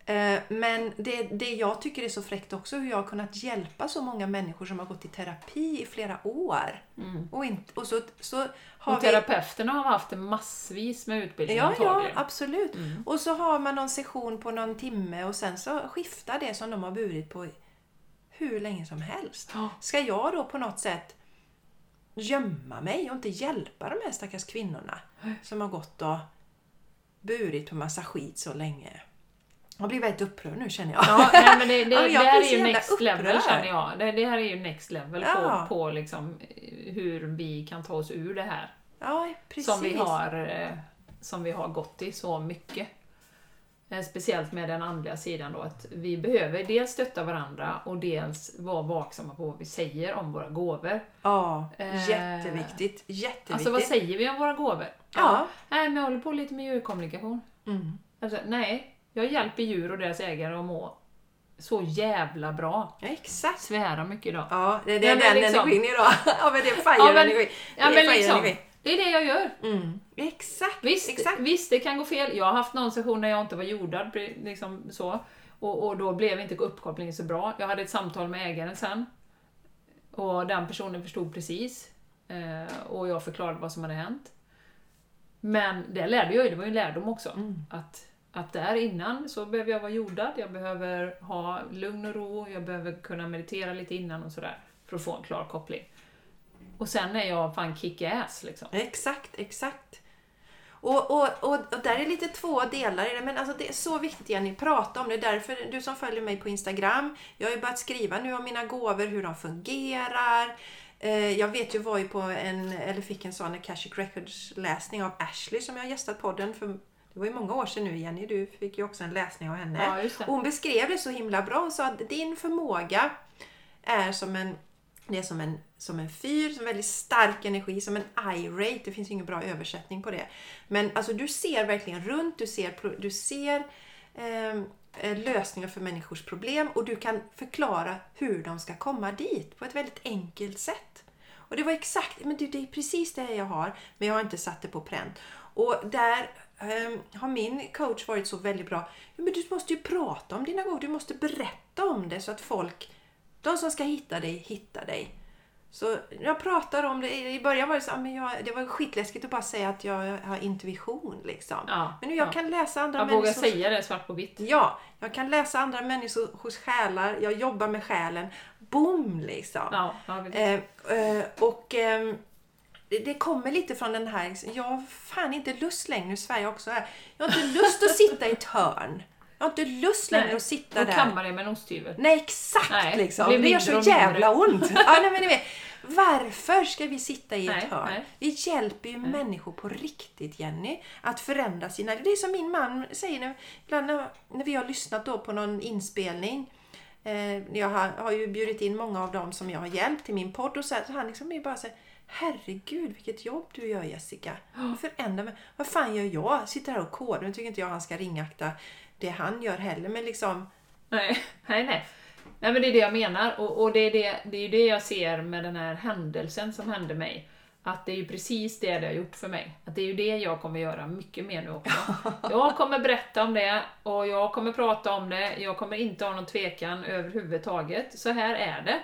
Eh, men det, det jag tycker är så fräckt också hur jag har kunnat hjälpa så många människor som har gått i terapi i flera år. Mm. Och, inte, och så, så har Och vi... terapeuterna har haft en massvis med utbildning Ja, ja, absolut. Mm. Och så har man någon session på någon timme och sen så skiftar det som de har burit på hur länge som helst. Ska jag då på något sätt gömma mig och inte hjälpa de här stackars kvinnorna som har gått och burit på massa skit så länge? Jag blir väldigt upprörd nu känner jag. Ja, nej, men det, det, Ja, det här är ju next level upprörd. känner jag. Det, det här är ju next level Ja. på, på liksom eh, hur vi kan ta oss ur det här. Ja, precis. Som vi, har, eh, som vi har gått i så mycket. Eh, Speciellt med den andliga sidan då, att vi behöver dels stötta varandra och dels vara vaksamma på vad vi säger om våra gåvor. Ja, jätteviktigt. Jätteviktigt. Alltså vad säger vi om våra gåvor? Ja. Nej, men jag håller på lite med djurkommunikation. Mm. Alltså, nej, jag hjälper djur och deras ägare att må så jävla bra. Ja, exakt. Svära mycket idag. Ja, det, det är den liksom- energin idag. Ja, men det är Ja, men- det är men liksom, det är det jag gör. Mm. Exakt, Visst, exakt. visst, det kan gå fel. Jag har haft någon session när jag inte var jordad, liksom så. Och, och då blev inte uppkopplingen så bra. Jag hade ett samtal med ägaren sen. Och den personen förstod precis. Eh, och jag förklarade vad som hade hänt. Men det lärde jag ju, det var ju en lärdom också. Mm. Att, att där innan så behöver jag vara jordad, jag behöver ha lugn och ro, jag behöver kunna meditera lite innan och sådär. För att få en klar koppling. Och sen är jag fan kick-ass liksom. Exakt, exakt. Och, och, och, och där är lite två delar i det, men alltså det är så viktigt Jenny, prata om det. Därför, du som följer mig på Instagram, jag har ju börjat skriva nu om mina gåvor, hur de fungerar. Eh, jag vet ju var ju på en, eller fick en sån Akashic Records läsning av Ashley som jag har gästat podden för det var ju många år sedan nu Jenny, du fick ju också en läsning av henne. Ja, hon beskrev det så himla bra. Hon sa att din förmåga är som en det är som en, som en fyr, som en väldigt stark energi, som en eye-rate. Det finns ju ingen bra översättning på det. Men alltså du ser verkligen runt, du ser, du ser ehm, eh, lösningar för människors problem och du kan förklara hur de ska komma dit på ett väldigt enkelt sätt. Och det var exakt, men det, det är precis det jag har, men jag har inte satt det på pränt. Och där ehm, har min coach varit så väldigt bra. Men du måste ju prata om dina gåvor, du måste berätta om det så att folk, de som ska hitta dig, hittar dig. Så jag pratar om det, i början var det så, ah, men jag, det var skitläskigt att bara säga att jag har intuition liksom. Ja, men nu jag ja. kan läsa andra Jag vågar människors... säga det svart på vitt. Ja, jag kan läsa andra människors själar, jag jobbar med själen. Boom liksom! Ja. Eh, eh, och ehm, det, det kommer lite från den här, jag har fan inte lust längre, nu Sverige också är. Jag har inte lust att sitta i ett hörn. Jag har inte lust längre Nej, att sitta där. kamma dig med en osthyvel. Nej, exakt Nej, liksom. det gör så jävla ont. Ja, nej, men ni vet, varför ska vi sitta i Nej, ett hörn? nej. Vi hjälper ju människor på riktigt, Jenny, att förändra sina... Det är som min man säger nu, ibland när, vi har lyssnat då på någon inspelning. Eh, jag har, har ju bjudit in många av dem som jag har hjälpt till min podd och så, här, så han liksom är bara här, Herregud vilket jobb du gör Jessica. Du förändrar mig. Vad fan gör jag? Sitter här och kodar. Nu tycker inte jag han ska ringakta det han gör heller. Men liksom, Nej, nej, nej. Nej men det är det jag menar och, och det, är det, det är ju det jag ser med den här händelsen som hände mig. Att det är ju precis det det har gjort för mig. Att det är ju det jag kommer göra mycket mer nu också. Jag kommer berätta om det och jag kommer prata om det. Jag kommer inte ha någon tvekan överhuvudtaget. Så här är det.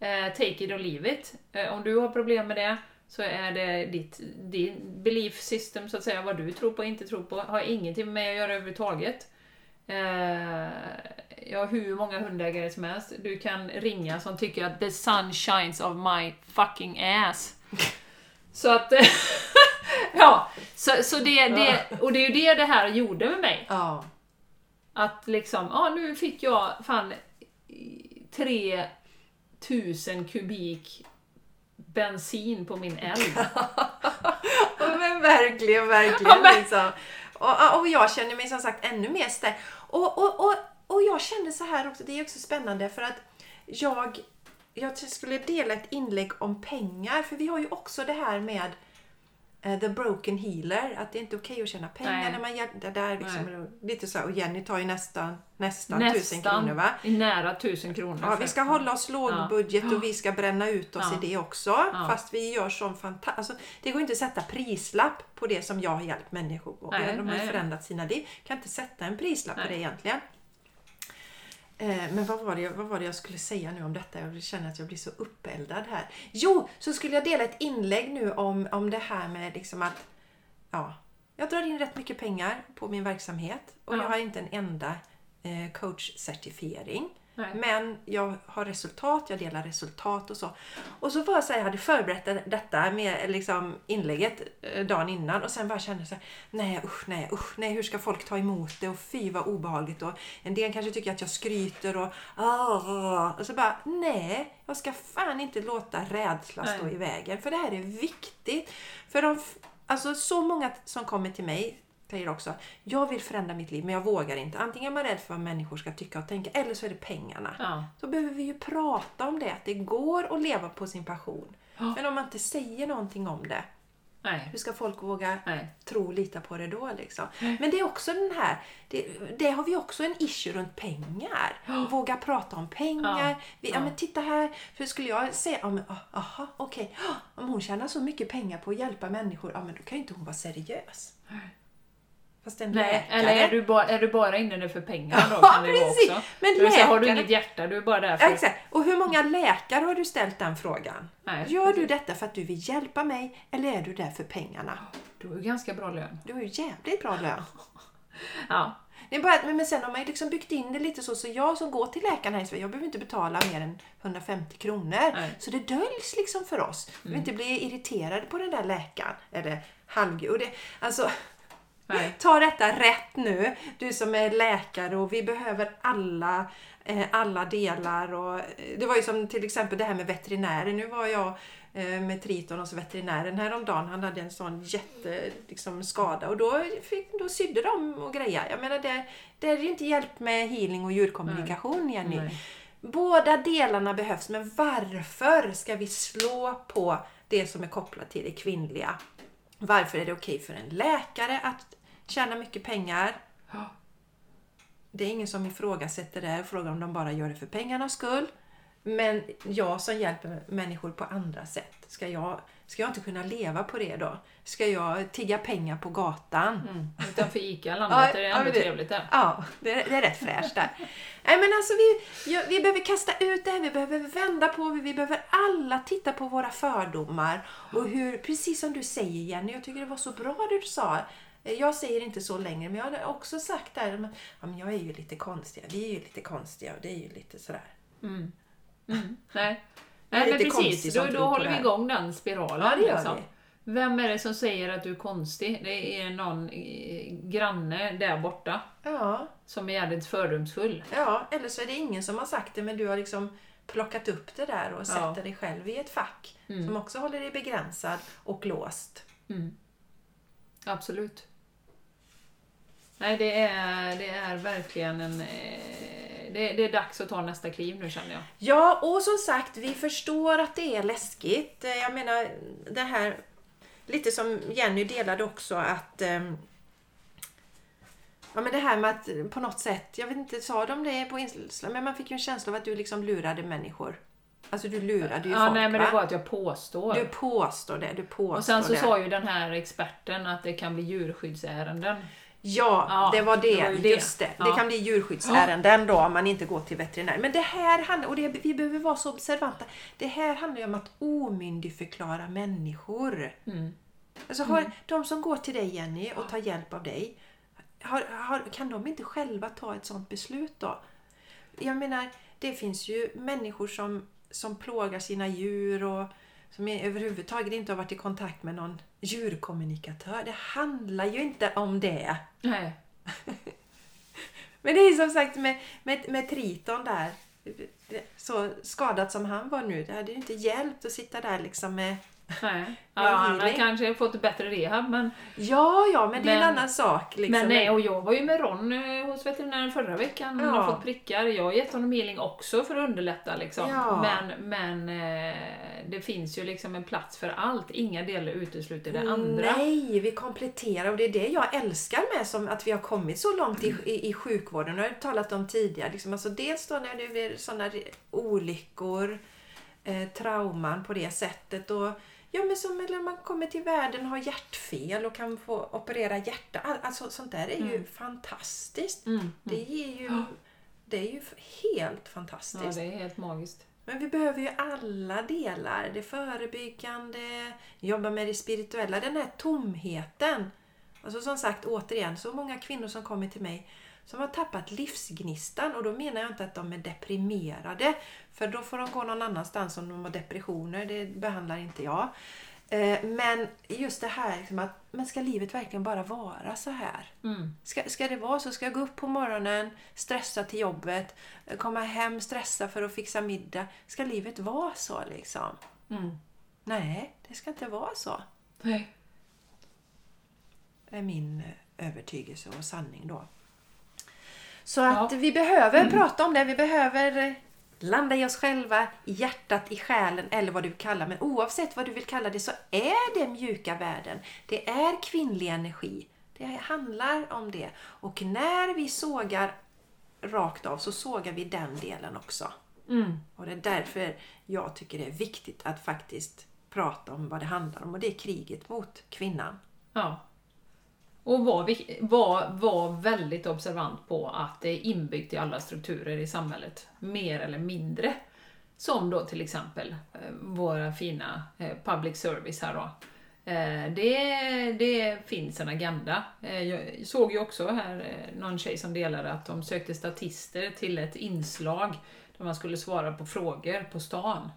Eh, take it or leave it. Eh, om du har problem med det så är det ditt, din belief system, så att säga, vad du tror på och inte tror på. Har ingenting med mig att göra överhuvudtaget. Eh, jag har hur många hundägare som helst du kan ringa som tycker att the sun shines of my fucking ass. Så att... ja, så, så det, det, och det är ju det det här gjorde med mig. ja. Att liksom, ja nu fick jag fan 3000 kubik bensin på min eld. Men verkligen, verkligen. Ja, men- Liksom. Och, och jag känner mig som sagt ännu mer stärkt. Och, och, och, och jag kände så här också, det är också spännande för att jag, jag skulle dela ett inlägg om pengar. För vi har ju också det här med The Broken Healer, att det är inte okej att tjäna pengar Nej. när man hjälper. Det där liksom, lite så här, och Jenny tar ju nästan, nästan, tusen kronor va? nära tusen kronor. Ja, vi ska hålla oss lågbudget och vi ska bränna ut oss Ja. i det också. Fast vi gör sån fantastisk... Alltså, det går inte att sätta prislapp på det som jag har hjälpt människor på. Nej, De har nej. förändrat sina liv. kan inte sätta en prislapp på Nej. det egentligen. Eh, Men vad var, det, vad var det jag skulle säga nu om detta? Jag känner att jag blir så uppeldad här. Jo, så skulle jag dela ett inlägg nu om, om det här med liksom att ja, jag drar in rätt mycket pengar på min verksamhet och Ja. jag har inte en enda eh, coachcertifiering. Nej. Men jag har resultat, jag delar resultat och så. Och så var jag så här, jag hade förberett detta med liksom inlägget eh, dagen innan och sen bara kände jag så här, nej usch, nej usch, nej hur ska folk ta emot det och fy vad obehagligt och en del kanske tycker att jag skryter och och så bara nej, jag ska fan inte låta rädsla stå Nej. i vägen för det här är viktigt. För de, alltså så många som kommer till mig säger också, jag vill förändra mitt liv men jag vågar inte. Antingen är man rädd för vad människor ska tycka och tänka eller så är det pengarna. Ja. Då behöver vi ju prata om det, att det går att leva på sin passion. Ja. Men om man inte säger någonting om det, Nej. hur ska folk våga Nej. tro och lita på det då? Liksom? Men det är också den här, det, det har vi också en issue runt pengar. Våga prata om pengar. Ja. Vi, ja. Ja. men titta här, för skulle jag säga, ja, men, ah, aha, okej, Ah, om hon tjänar så mycket pengar på att hjälpa människor, ja men då kan ju inte hon vara seriös. Fast en Nej, läkare. eller är du, bara, är du bara inne där för pengarna då? Ja, Kan det precis. också. Men vill säga, har du läkare- inget hjärta, du är bara där för... Ja, Exakt. Och hur många läkare har du ställt den frågan? Nej, Gör du precis. detta för att du vill hjälpa mig eller är du där för pengarna? Du har ju ganska bra lön. Du har ju jävligt bra lön. Ja. Det är bara, att- men sen har man ju liksom byggt in det lite så, så jag som går till läkaren här i Sverige, jag behöver inte betala mer än 150 kronor. Nej. Mm. Så det döljs liksom för oss. Vi behöver inte bli irriterade på den där läkaren. Eller halvg... Och det, alltså, Nej. Ta detta rätt nu, du som är läkare och vi behöver alla, eh, alla delar. Och, eh, det var ju som till exempel det här med veterinärer. Nu var jag eh, med Triton hos veterinären häromdagen. Han hade en sån jätte liksom, skada och då, fick, då sydde de och grejade. Jag menar det, det är ju inte hjälp med healing och djurkommunikation Jenny. Nej. Båda delarna behövs, men varför ska vi slå på det som är kopplat till det kvinnliga? Varför är det okej för en läkare att tjäna mycket pengar? Det är ingen som ifrågasätter det och frågar om de bara gör det för pengarnas skull. Men jag som hjälper människor på andra sätt, ska jag, ska jag inte kunna leva på det då? Ska jag tigga pengar på gatan? Mm. Utanför ICA landet Ja, är det ändå det- trevligt där. Ja, det är, det är rätt fräscht där. Nej men alltså vi, ja, vi behöver kasta ut det här, vi behöver vända på det, vi behöver alla titta på våra fördomar. Och hur, precis som du säger Jenny, jag tycker det var så bra det du sa. Jag säger inte så längre, men jag har också sagt där, ja, men jag är ju lite konstig, vi är ju lite konstiga och det är ju lite sådär. Mm. Mm. Nej, Nej men precis, då, då håller vi igång den spiralen. Ja, det gör liksom. vi. Vem är det som säger att du är konstig? Det är någon eh, granne där borta Ja, som är jävligt fördomsfull. ja, eller så är det ingen som har sagt det, men du har liksom plockat upp det där och Ja. sätter dig själv i ett fack Mm. som också håller dig begränsad och låst. Mm. Absolut. Nej, det är, det är verkligen en... eh, Det, det är dags att ta nästa kliv nu känner jag. Ja, och som sagt, vi förstår att det är läskigt. Eh, Jag menar, det här... Lite som Jenny delade också att... ehm, Ja men det här med att på något sätt, jag vet inte, sa de det på Instagram? Men man fick ju en känsla av att du liksom lurade människor. Alltså du lurade ju Ja, folk nej, men det va? var att jag påstår. Du påstår det, du påstår och sen så det. sa ju den här experten att det kan bli djurskyddsärenden. Ja, Ja, det var det. det var det. Just det. Det Ja. kan bli djurskyddsärenden då om man inte går till veterinär. Men det här handlar, och det, vi behöver vara så observanta. Det här handlar ju om att omyndigförklara människor. Mm. Alltså har, de som går till dig Jenny och tar hjälp av dig, har, har, kan de inte själva ta ett sådant beslut då? Jag menar, det finns ju människor som, som plågar sina djur och som är- överhuvudtaget inte har varit i kontakt med någon djurkommunikatör. Det handlar ju inte om det. Nej. Men det är som sagt med, med, med Triton där. Så skadat som han var nu, det hade ju inte hjälpt att sitta där liksom med... nej. Ja, han har kanske fått bättre rehab men... Ja, ja, men det är en Men- annan sak. Liksom. Men nej, och jag var ju med Ron eh, hos veterinären förra veckan. Ja. har fått prickar. Jag har gett honom healing också för att underlätta liksom. Ja. Men, men eh, det finns ju liksom en plats för allt. Inga delar utesluter det andra. Nej, vi kompletterar och det är det jag älskar med som att vi har kommit så långt i, i, i sjukvården. Har jag talat om tidigare. Liksom, alltså dels då när det blir sådana olyckor, eh, trauman på det sättet. Och, ja, men som eller man kommer till världen och har hjärtfel och kan få operera hjärta. All- Alltså, sånt där är ju fantastiskt. Mm. Det är ju, det är ju helt fantastiskt. Ja, det är helt magiskt. Men vi behöver ju alla delar. Det förebyggande, jobba med det spirituella, den här tomheten. Alltså som sagt, återigen, så många kvinnor som kommer till mig som har tappat livsgnistan och då menar jag inte att de är deprimerade. För då får de gå någon annanstans om de har depressioner, det behandlar inte jag. Eh, Men just det här liksom att, men ska livet verkligen bara vara så här? Mm. Ska, ska det vara så? Ska jag gå upp på morgonen, stressa till jobbet, komma hem, stressa för att fixa middag? Ska livet vara så liksom? Mm. Nej, det ska inte vara så. Nej. Det är min eh, övertygelse och sanning då. Så Ja. att vi behöver prata om det. Vi behöver eh, landa i oss själva, i hjärtat, i själen eller vad du kallar Men oavsett vad du vill kalla det så är det mjuka värden. Det är kvinnlig energi. Det handlar om det. Och när vi sågar rakt av så sågar vi den delen också. Mm. Och det är därför jag tycker det är viktigt att faktiskt prata om vad det handlar om och det är kriget mot kvinnan. Ja. Och var, var, var väldigt observant på att det är inbyggt i alla strukturer i samhället, mer eller mindre. Som då till exempel eh, våra fina eh, public service här då. Eh, det, det finns en agenda. Jag såg ju också här någon tjej som delade att de sökte statister till ett inslag där man skulle svara på frågor på stan.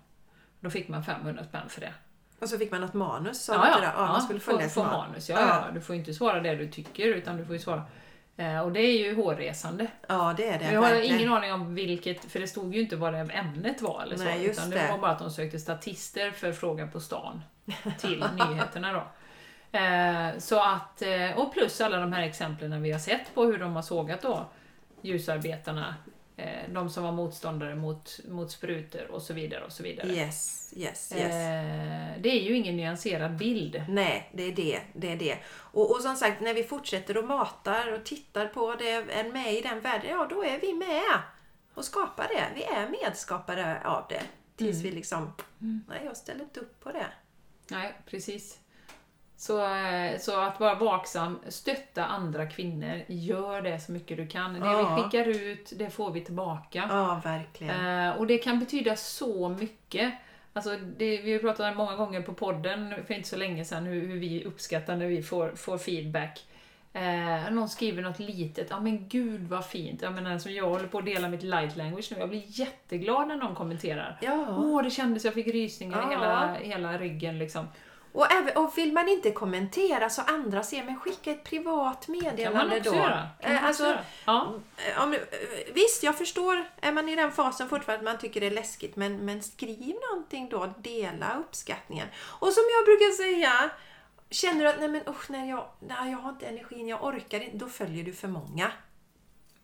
Då fick man 500 spänn för det. Och så fick man något manus, sa Ja, ja, det? Ja, man skulle följa få, manus. manus. Ja, ja. Du får inte svara det du tycker utan du får ju svara eh, och det är ju hårresande. Ja, det är det. Jag har verkligen. ingen aning om vilket, för det stod ju inte vad det ämnet var eller så. Nej, just utan det. det var bara att de sökte statister för Frågan på stan till nyheterna då. Eh, så att, eh, och plus alla de här exemplen vi har sett på hur de har sågat då ljusarbetarna, de som var motståndare mot, mot sprutor och så vidare och så vidare. Yes, yes, yes. Eh, det är ju ingen nyanserad bild. Nej, det är det. det, är det. Och, och som sagt, när vi fortsätter och matar och tittar på det, är med i den världen, ja då är vi med och skapar det. Vi är medskapare av det. Tills vi liksom, nej jag ställer inte upp på det. Nej, precis. Så, eh, så att vara vaksam, stötta andra kvinnor, gör det så mycket du kan. Det Ja. vi skickar ut, det får vi tillbaka. Ja, verkligen. Eh, och det kan betyda så mycket. Alltså det, vi har pratat många gånger på podden för inte så länge sedan hur, hur vi uppskattar när vi får, får feedback. Eh, någon skriver något litet, ja men gud vad fint. Jag menar, som jag håller på att dela mitt light language nu, jag blir jätteglad när någon kommenterar. Ja. Åh, det kändes, jag fick rysningar i Ja. hela, hela ryggen liksom. Och, även, och vill man inte kommentera så andra ser, men skicka ett privat meddelande då. göra. Kan man Eh, också alltså, göra. Ja. Eh, Om, eh, visst, jag förstår. Är man i den fasen fortfarande att man tycker det är läskigt. Men, men skriv någonting då. Dela uppskattningen. Och som jag brukar säga. Känner du att nej men usch, nej, jag, nej, jag har inte energin, jag orkar inte. Då följer du för många.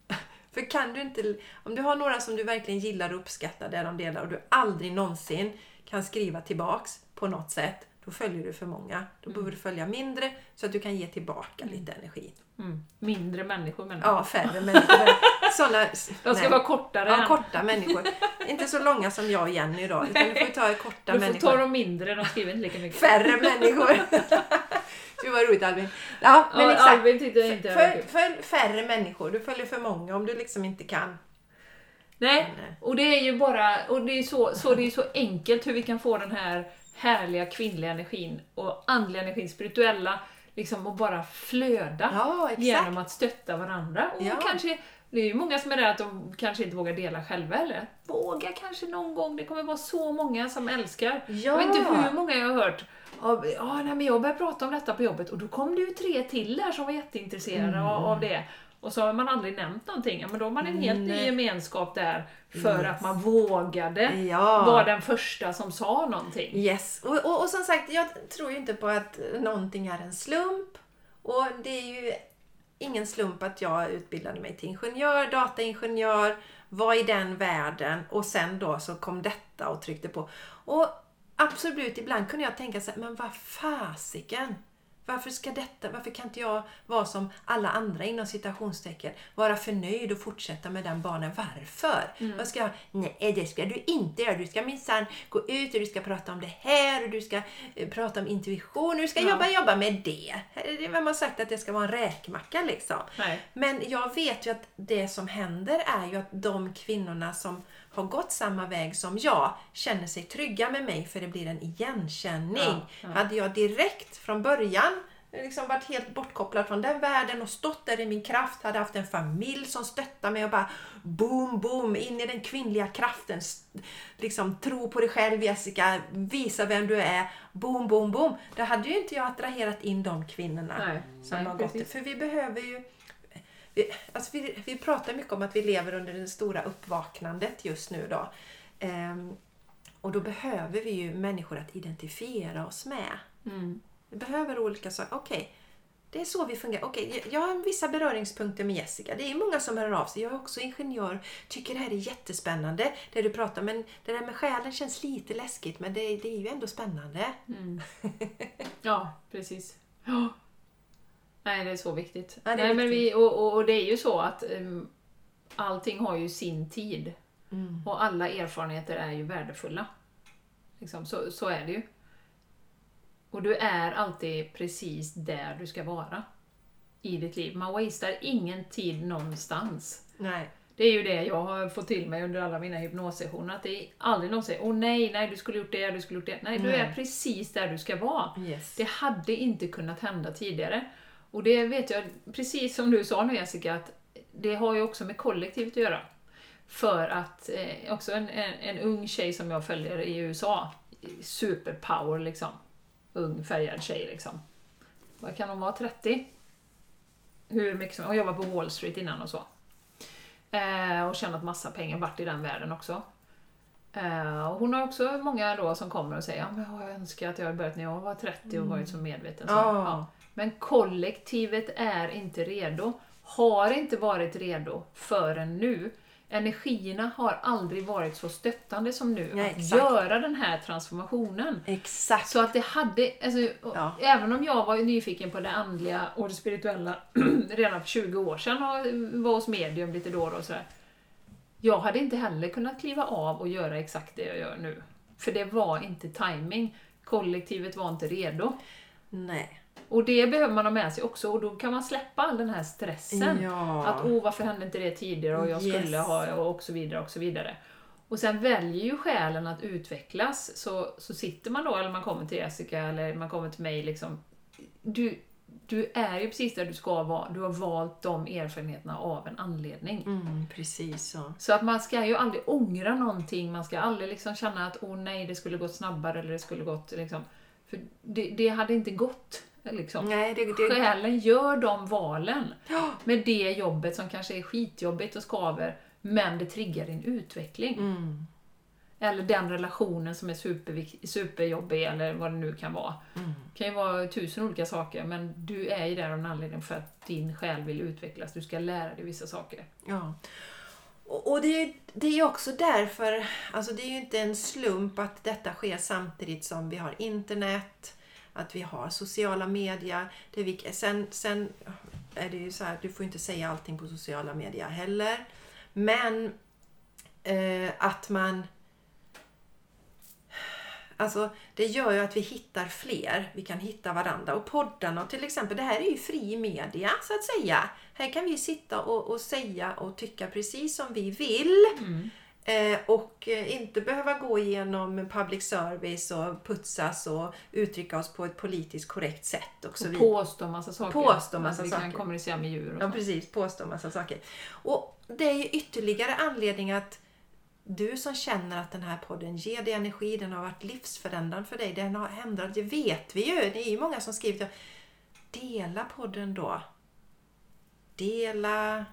För kan du inte... Om du har några som du verkligen gillar och uppskattar det de delar och du aldrig någonsin kan skriva tillbaks på något sätt. Då följer du för många. Då behöver du följa mindre så att du kan ge tillbaka lite energi. Mm. Mindre människor menar Ja, färre människor. Såna, De ska vara kortare. Ja, än- korta människor. Inte så långa som jag och Jenny idag, utan du får ta korta du får människor. ta dem mindre, de skriver inte lika mycket. Färre människor. Det var roligt Albin. Ja, men ja, exakt. Albin tyckte jag inte Följ, följ färre människor. Du följer för många om du liksom inte kan. Nej, Men, eh, och det är ju bara, och det är så, så, det är så enkelt hur vi kan få den här härliga kvinnliga energin och andliga energin, spirituella, liksom att bara flöda Ja, genom att stötta varandra. Och Ja. kanske, det är ju många som är rädda att de kanske inte vågar dela själva eller våga kanske någon gång. Det kommer vara så många som älskar. Ja. Jag vet inte hur många jag har hört. Ja, ja, nej, men jag började prata om detta på jobbet och då kom det ju tre till där som var jätteintresserade av, av det. Och så har man aldrig nämnt någonting. Ja, men då har man en helt ny gemenskap där för Yes. att man vågade Ja. vara den första som sa någonting. Yes, och, och, och som sagt, jag tror ju inte på att någonting är en slump. Och det är ju ingen slump att jag utbildade mig till ingenjör, dataingenjör, var i den världen och sen då så kom detta och tryckte på. Och absolut, ibland kunde jag tänka så här, men vad fasiken! Varför ska detta, varför kan inte jag vara som alla andra inom citationstecken, vara förnöjd och fortsätta med den banan? Varför? Vad ska jag, nej det ska du inte göra. Du ska minsann gå ut och du ska prata om det här och du ska eh, prata om intuition och du ska Ja. jobba, jobba med det. Det Vem har sagt att det ska vara en räkmacka liksom? Nej. Men jag vet ju att det som händer är ju att de kvinnorna som har gått samma väg som jag känner sig trygga med mig för det blir en igenkänning. Ja, ja. Hade jag direkt från början liksom varit helt bortkopplad från den världen och stått där i min kraft, hade haft en familj som stöttar mig och bara boom, boom, in i den kvinnliga kraften. Liksom tro på dig själv Jessica, visa vem du är, boom, boom, boom. Då hade ju inte jag attraherat in de kvinnorna Nej, som nej, har gått. För vi behöver ju vi, alltså vi, vi pratar mycket om att vi lever under det stora uppvaknandet just nu då. Ehm, och då behöver vi ju människor att identifiera oss med. Mm. Vi behöver olika saker. Okej, det är så vi fungerar. Okej, jag har vissa beröringspunkter med Jessica. Det är många som hör av sig. Jag är också ingenjör. Tycker det här är jättespännande, det du pratar. Men det där med själen känns lite läskigt, men det, det är ju ändå spännande. Mm. Ja, precis. Ja. Nej, det är så viktigt. Ja, är Nej, men vi, och, och, och det är ju så att um, allting har ju sin tid. Mm. Och alla erfarenheter är ju värdefulla. Liksom, så, så är det ju. Och du är alltid precis där du ska vara i ditt liv. Man wastar ingen tid någonstans. Nej. Det är ju det jag har fått till mig under alla mina hypnossessioner. Att det är aldrig någon säger åh nej, nej, du skulle gjort det, du skulle gjort det. Nej, du Nej. är precis där du ska vara. Yes. Det hade inte kunnat hända tidigare. Och det vet jag, precis som du sa nu Jessica, att det har ju också med kollektivet att göra. För att eh, också en, en, en ung tjej som jag följer i USA, superpower liksom. ung färgad tjej liksom. Vad kan hon vara? 30? Hur mycket som, hon jobbade på Wall Street innan och så. Eh, och tjänat massa pengar, varit i den världen också. Eh, och hon har också många då som kommer och säger ja, men jag önskar att jag hade börjat när jag var 30 och varit så medveten. Så, Ja. ja. Men kollektivet är inte redo. Har inte varit redo förrän nu. Energierna har aldrig varit så stöttande som nu Nej, att göra den här transformationen. Exakt. Så att det hade, alltså, Ja. även om jag var nyfiken på det andliga och det spirituella redan för 20 år sedan och var hos medium lite då och då och sådär. Jag hade inte heller kunnat kliva av och göra exakt det jag gör nu. För det var inte timing. Kollektivet var inte redo. Nej. Och det behöver man ha med sig också och då kan man släppa all den här stressen. Ja. Att åh, varför hände inte det tidigare och jag Yes. skulle ha och så vidare och så vidare. Och sen väljer ju själen att utvecklas. Så, så sitter man då, eller man kommer till Jessica eller man kommer till mig liksom. Du, du är ju precis där du ska vara. Du har valt de erfarenheterna av en anledning. Mm, precis så. Så att man ska ju aldrig ångra någonting. Man ska aldrig liksom känna att åh nej, det skulle gått snabbare eller det skulle gått liksom. För det, det hade inte gått. Liksom. Nej, det, det, Själen gör de valen med det jobbet som kanske är skitjobbigt och skaver, men det triggar din utveckling. mm, Eller den relationen som är superjobbig eller vad det nu kan vara. mm. Det kan ju vara tusen olika saker, men du är ju där av en anledning för att din själ vill utvecklas. Du ska lära dig vissa saker. Ja. Och, och det, är, det är också därför, alltså det är ju inte en slump att detta sker samtidigt som vi har internet, att vi har sociala medier. Det är vi, sen, sen är det ju så här, du får inte säga allting på sociala medier heller. Men eh, att man Alltså det gör ju att vi hittar fler. Vi kan hitta varandra. Och poddarna till exempel, det här är ju fri media så att säga. Här kan vi sitta och, och säga och tycka precis som vi vill. Mm och eh, inte behöva gå igenom public service och putsas och uttrycka oss på ett politiskt korrekt sätt och så Och vidare. påstå massa saker. Påstå massa vi saker. kan kommunicera med djur och Ja så. precis, påstå massa saker. Och det är ju ytterligare anledning att du som känner att den här podden ger dig energi, den har varit livsförändrande för dig, den har ändrat, det vet vi ju. Det är ju många som skrivit att dela podden då. Dela,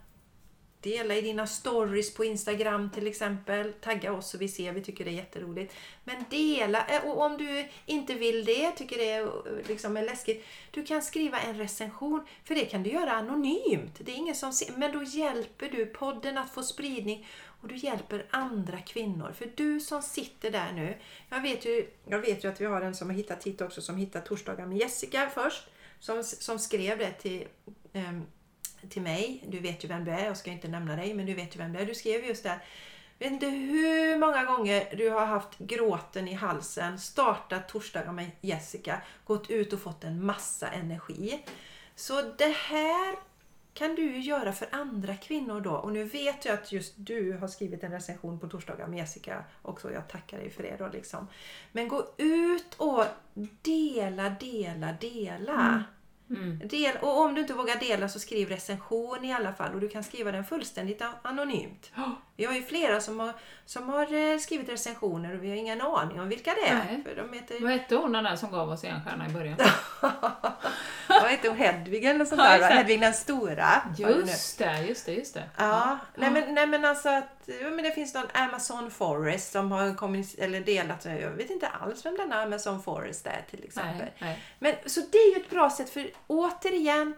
dela i dina stories på Instagram till exempel. Tagga oss så vi ser, vi tycker det är jätteroligt. Men dela, eh, och om du inte vill det, tycker det är, eh, liksom är läskigt, du kan skriva en recension, för det kan du göra anonymt. Det är ingen som ser, men då hjälper du podden att få spridning och du hjälper andra kvinnor. För du som sitter där nu, jag vet ju, jag vet ju att vi har en som har hittat hit också, som hittar torsdagar med Jessica först, som, som skrev det till ehm, till mig. Du vet ju vem du är, jag ska inte nämna dig, men du vet ju vem du är. Du skrev just det. Vet inte hur många gånger du har haft gråten i halsen, startat torsdagar med Jessica, gått ut och fått en massa energi. Så det här kan du ju göra för andra kvinnor då. Och nu vet jag att just du har skrivit en recension på torsdagar med Jessica också. Jag tackar dig för det då liksom. Men gå ut och dela, dela, dela. Mm. Del, och om du inte vågar dela så skriv recension i alla fall och du kan skriva den fullständigt anonymt. Vi har ju flera som har, som har eh, skrivit recensioner och vi har ingen aning om vilka det är. Nej. För de heter, Vad hette hon den där som gav oss en stjärna i början? vad heter hon? Hedvig eller sånt Ja, där. Hedvig den stora. Just det, just det, just det. Ja, nej men, nej men alltså att ja, men det finns någon Amazon Forest som har kommunic- eller delat, jag vet inte alls vem denna Amazon Forest är till exempel. Nej, nej. Men så det är ju ett bra sätt för återigen,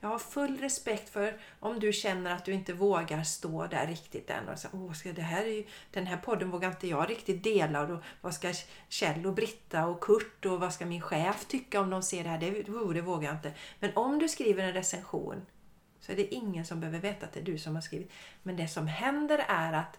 jag har full respekt för om du känner att du inte vågar stå där riktigt än och så, Åh, ska det här är ju, den här podden vågar inte jag riktigt dela och då, vad ska Kjell och Britta och Kurt och vad ska min chef tycka om de ser det här? Det, oh, det vågar jag inte. Men om du skriver en recension så är det ingen som behöver veta att det är du som har skrivit. Men det som händer är att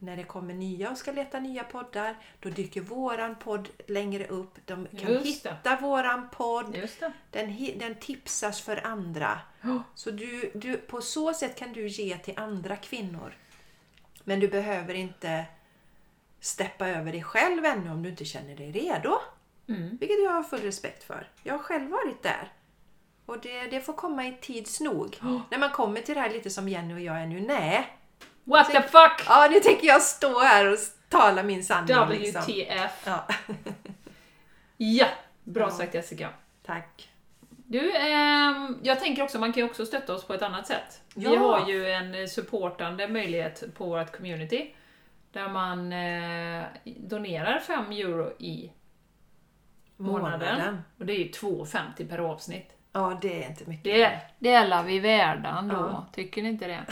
när det kommer nya och ska leta nya poddar, då dyker våran podd längre upp. De kan hitta våran podd. Den, den tipsas för andra. Ja. Så du, du, på så sätt kan du ge till andra kvinnor. Men du behöver inte steppa över dig själv ännu om du inte känner dig redo. Mm. Vilket jag har full respekt för. Jag har själv varit där. Och det, det får komma i tids nog. När man kommer till det här lite som Jenny och jag är nu. Nej, What the fuck! ja nu tänker jag stå här och tala min sanning. Liksom. WTF. Ja. Ja, Bra Ja. sagt Jessica. Tack. Du, ehm, jag tänker också, man kan ju också stötta oss på ett annat sätt. Vi Ja. har ju en supportande möjlighet på vårt community. Där man eh, donerar 5 euro i månaden. Månaden. Och det är ju 2,50 per avsnitt. Ja, det är inte mycket. Det, alla vi värda ändå, Ja. tycker ni inte det?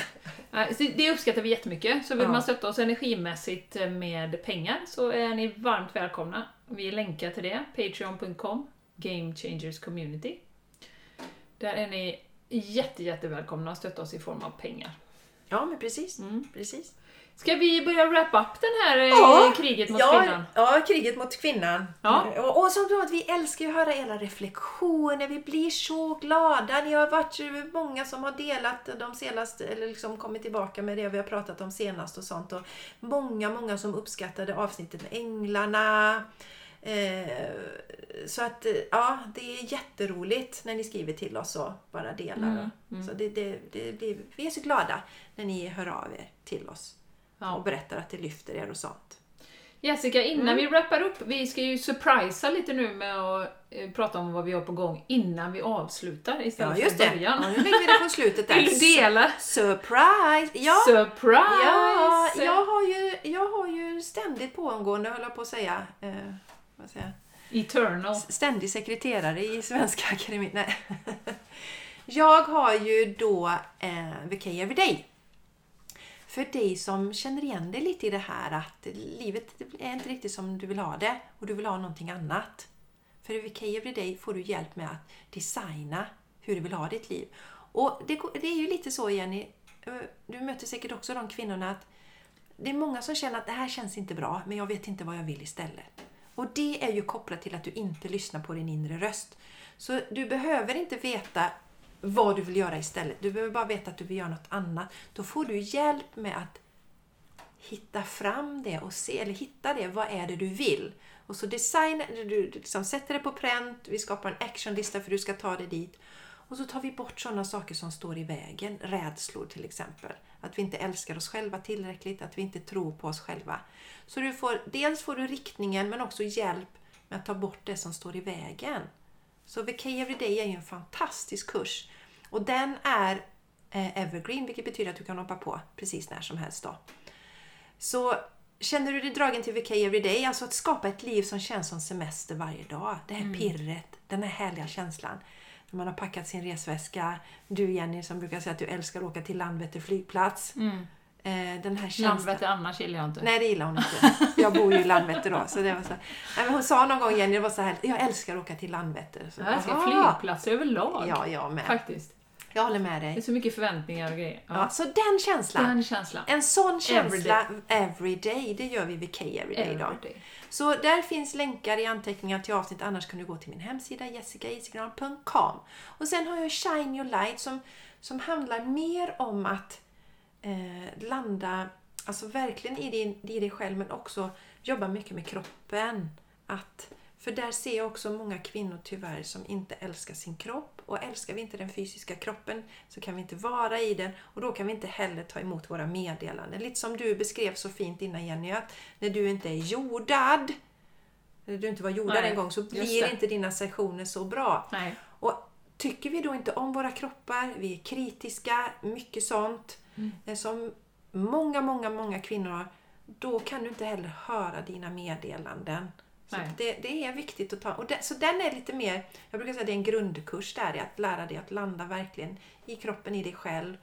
Så Det uppskattar vi jättemycket. Så vill Ja. man stötta oss energimässigt med pengar så är ni varmt välkomna. Vi länkar till det, patreon.com, Game Changers Community. Där är ni jätte, jätte välkomna att stötta oss i form av pengar. Ja, men precis. Mm. precis. Ska vi börja wrap up den här eh, Ja, kriget mot ja, kvinnan? Ja, kriget mot kvinnan. Ja. Och, och som att vi älskar ju att höra era reflektioner, vi blir så glada. Ni har varit många som har delat de senaste, eller liksom kommit tillbaka med det vi har pratat om senast och sånt. Och många, många som uppskattade avsnittet med änglarna. Eh, så att eh, ja, det är jätteroligt när ni skriver till oss och bara delar. Mm, Så det, det, det blir, vi är så glada när ni hör av er till oss och Ja. berättar att det lyfter er och sånt. Jessica, innan Mm. vi wrappar upp, vi ska ju surprisa lite nu med att eh, prata om vad vi har på gång innan vi avslutar istället Ja, just för det. början. Ja, nu lägger vi det på slutet där. Vill du dela? Surprise! Ja, Surprise! ja jag, har ju, jag har ju ständigt pågående, höll jag på att säga, eh, vad säger jag? Eternal. ständig sekreterare i Svenska Akademin. Nej. Jag har ju då eh, VK Everyday. För dig som känner igen dig lite i det här att livet är inte riktigt som du vill ha det och du vill ha någonting annat. För i Every Day får du hjälp med att designa hur du vill ha ditt liv. Och det, det är ju lite så Jenny, eh, du möter säkert också de kvinnorna att det är många som känner att det här känns inte bra, men jag vet inte vad jag vill istället. Och det är ju kopplat till att du inte lyssnar på din inre röst. Så du behöver inte veta vad du vill göra istället. Du behöver bara veta att du vill göra något annat. Då får du hjälp med att hitta fram det och se, eller hitta det. Vad är det du vill? Och så design, du, liksom sätter det på pränt, vi skapar en actionlista för du ska ta dig dit. Och så tar vi bort sådana saker som står i vägen. Rädslor till exempel. Att vi inte älskar oss själva tillräckligt, att vi inte tror på oss själva. Så du får, dels får du riktningen men också hjälp med att ta bort det som står i vägen. Så VK Everyday är ju en fantastisk kurs. Och den är eh, evergreen, vilket betyder att du kan hoppa på precis när som helst. Då. Så känner du dig dragen till VK Everyday, alltså att skapa ett liv som känns som semester varje dag. Det här pirret, den här härliga känslan. När man har packat sin resväska. Du Jenny som brukar säga att du älskar att åka till Landvetter flygplats. Mm. Eh, den här känslan. Landvetter annars gillar jag inte. Nej, det gillar hon inte. Jag bor ju i Landvetter då. Så det var så. Nej, men hon sa någon gång, Jenny, det var så här, jag älskar att åka till Landvetter. Så, Jag älskar aha. flygplatser överlag. Ja, jag med. Faktiskt. Jag håller med Det är dig. så mycket förväntningar och grejer. Ja. Ja, så den känslan. Den känslan. En sån känsla Everyday. everyday, det gör vi vid K Everyday då. Everyday. Så där finns länkar i anteckningar till avsnitt, annars kan du gå till min hemsida jessicaisigran.com. Och sen har jag Shine Your Light som, som handlar mer om att eh, landa, alltså verkligen i, din, i dig själv men också jobba mycket med kroppen. Att, för där ser jag också många kvinnor tyvärr som inte älskar sin kropp. Och älskar vi inte den fysiska kroppen så kan vi inte vara i den och då kan vi inte heller ta emot våra meddelanden. Lite som du beskrev så fint innan Jenny, att när du inte är jordad, när du inte var jordad Nej, en gång så blir inte dina sessioner så bra. Nej. Och tycker vi då inte om våra kroppar, vi är kritiska, mycket sånt, Mm. eh, som många, många, många kvinnor har, då kan du inte heller höra dina meddelanden. Så det, det är viktigt att ta. Och det, så den är lite mer, jag brukar säga det är en grundkurs där, i att lära dig att landa verkligen i kroppen, i dig själv.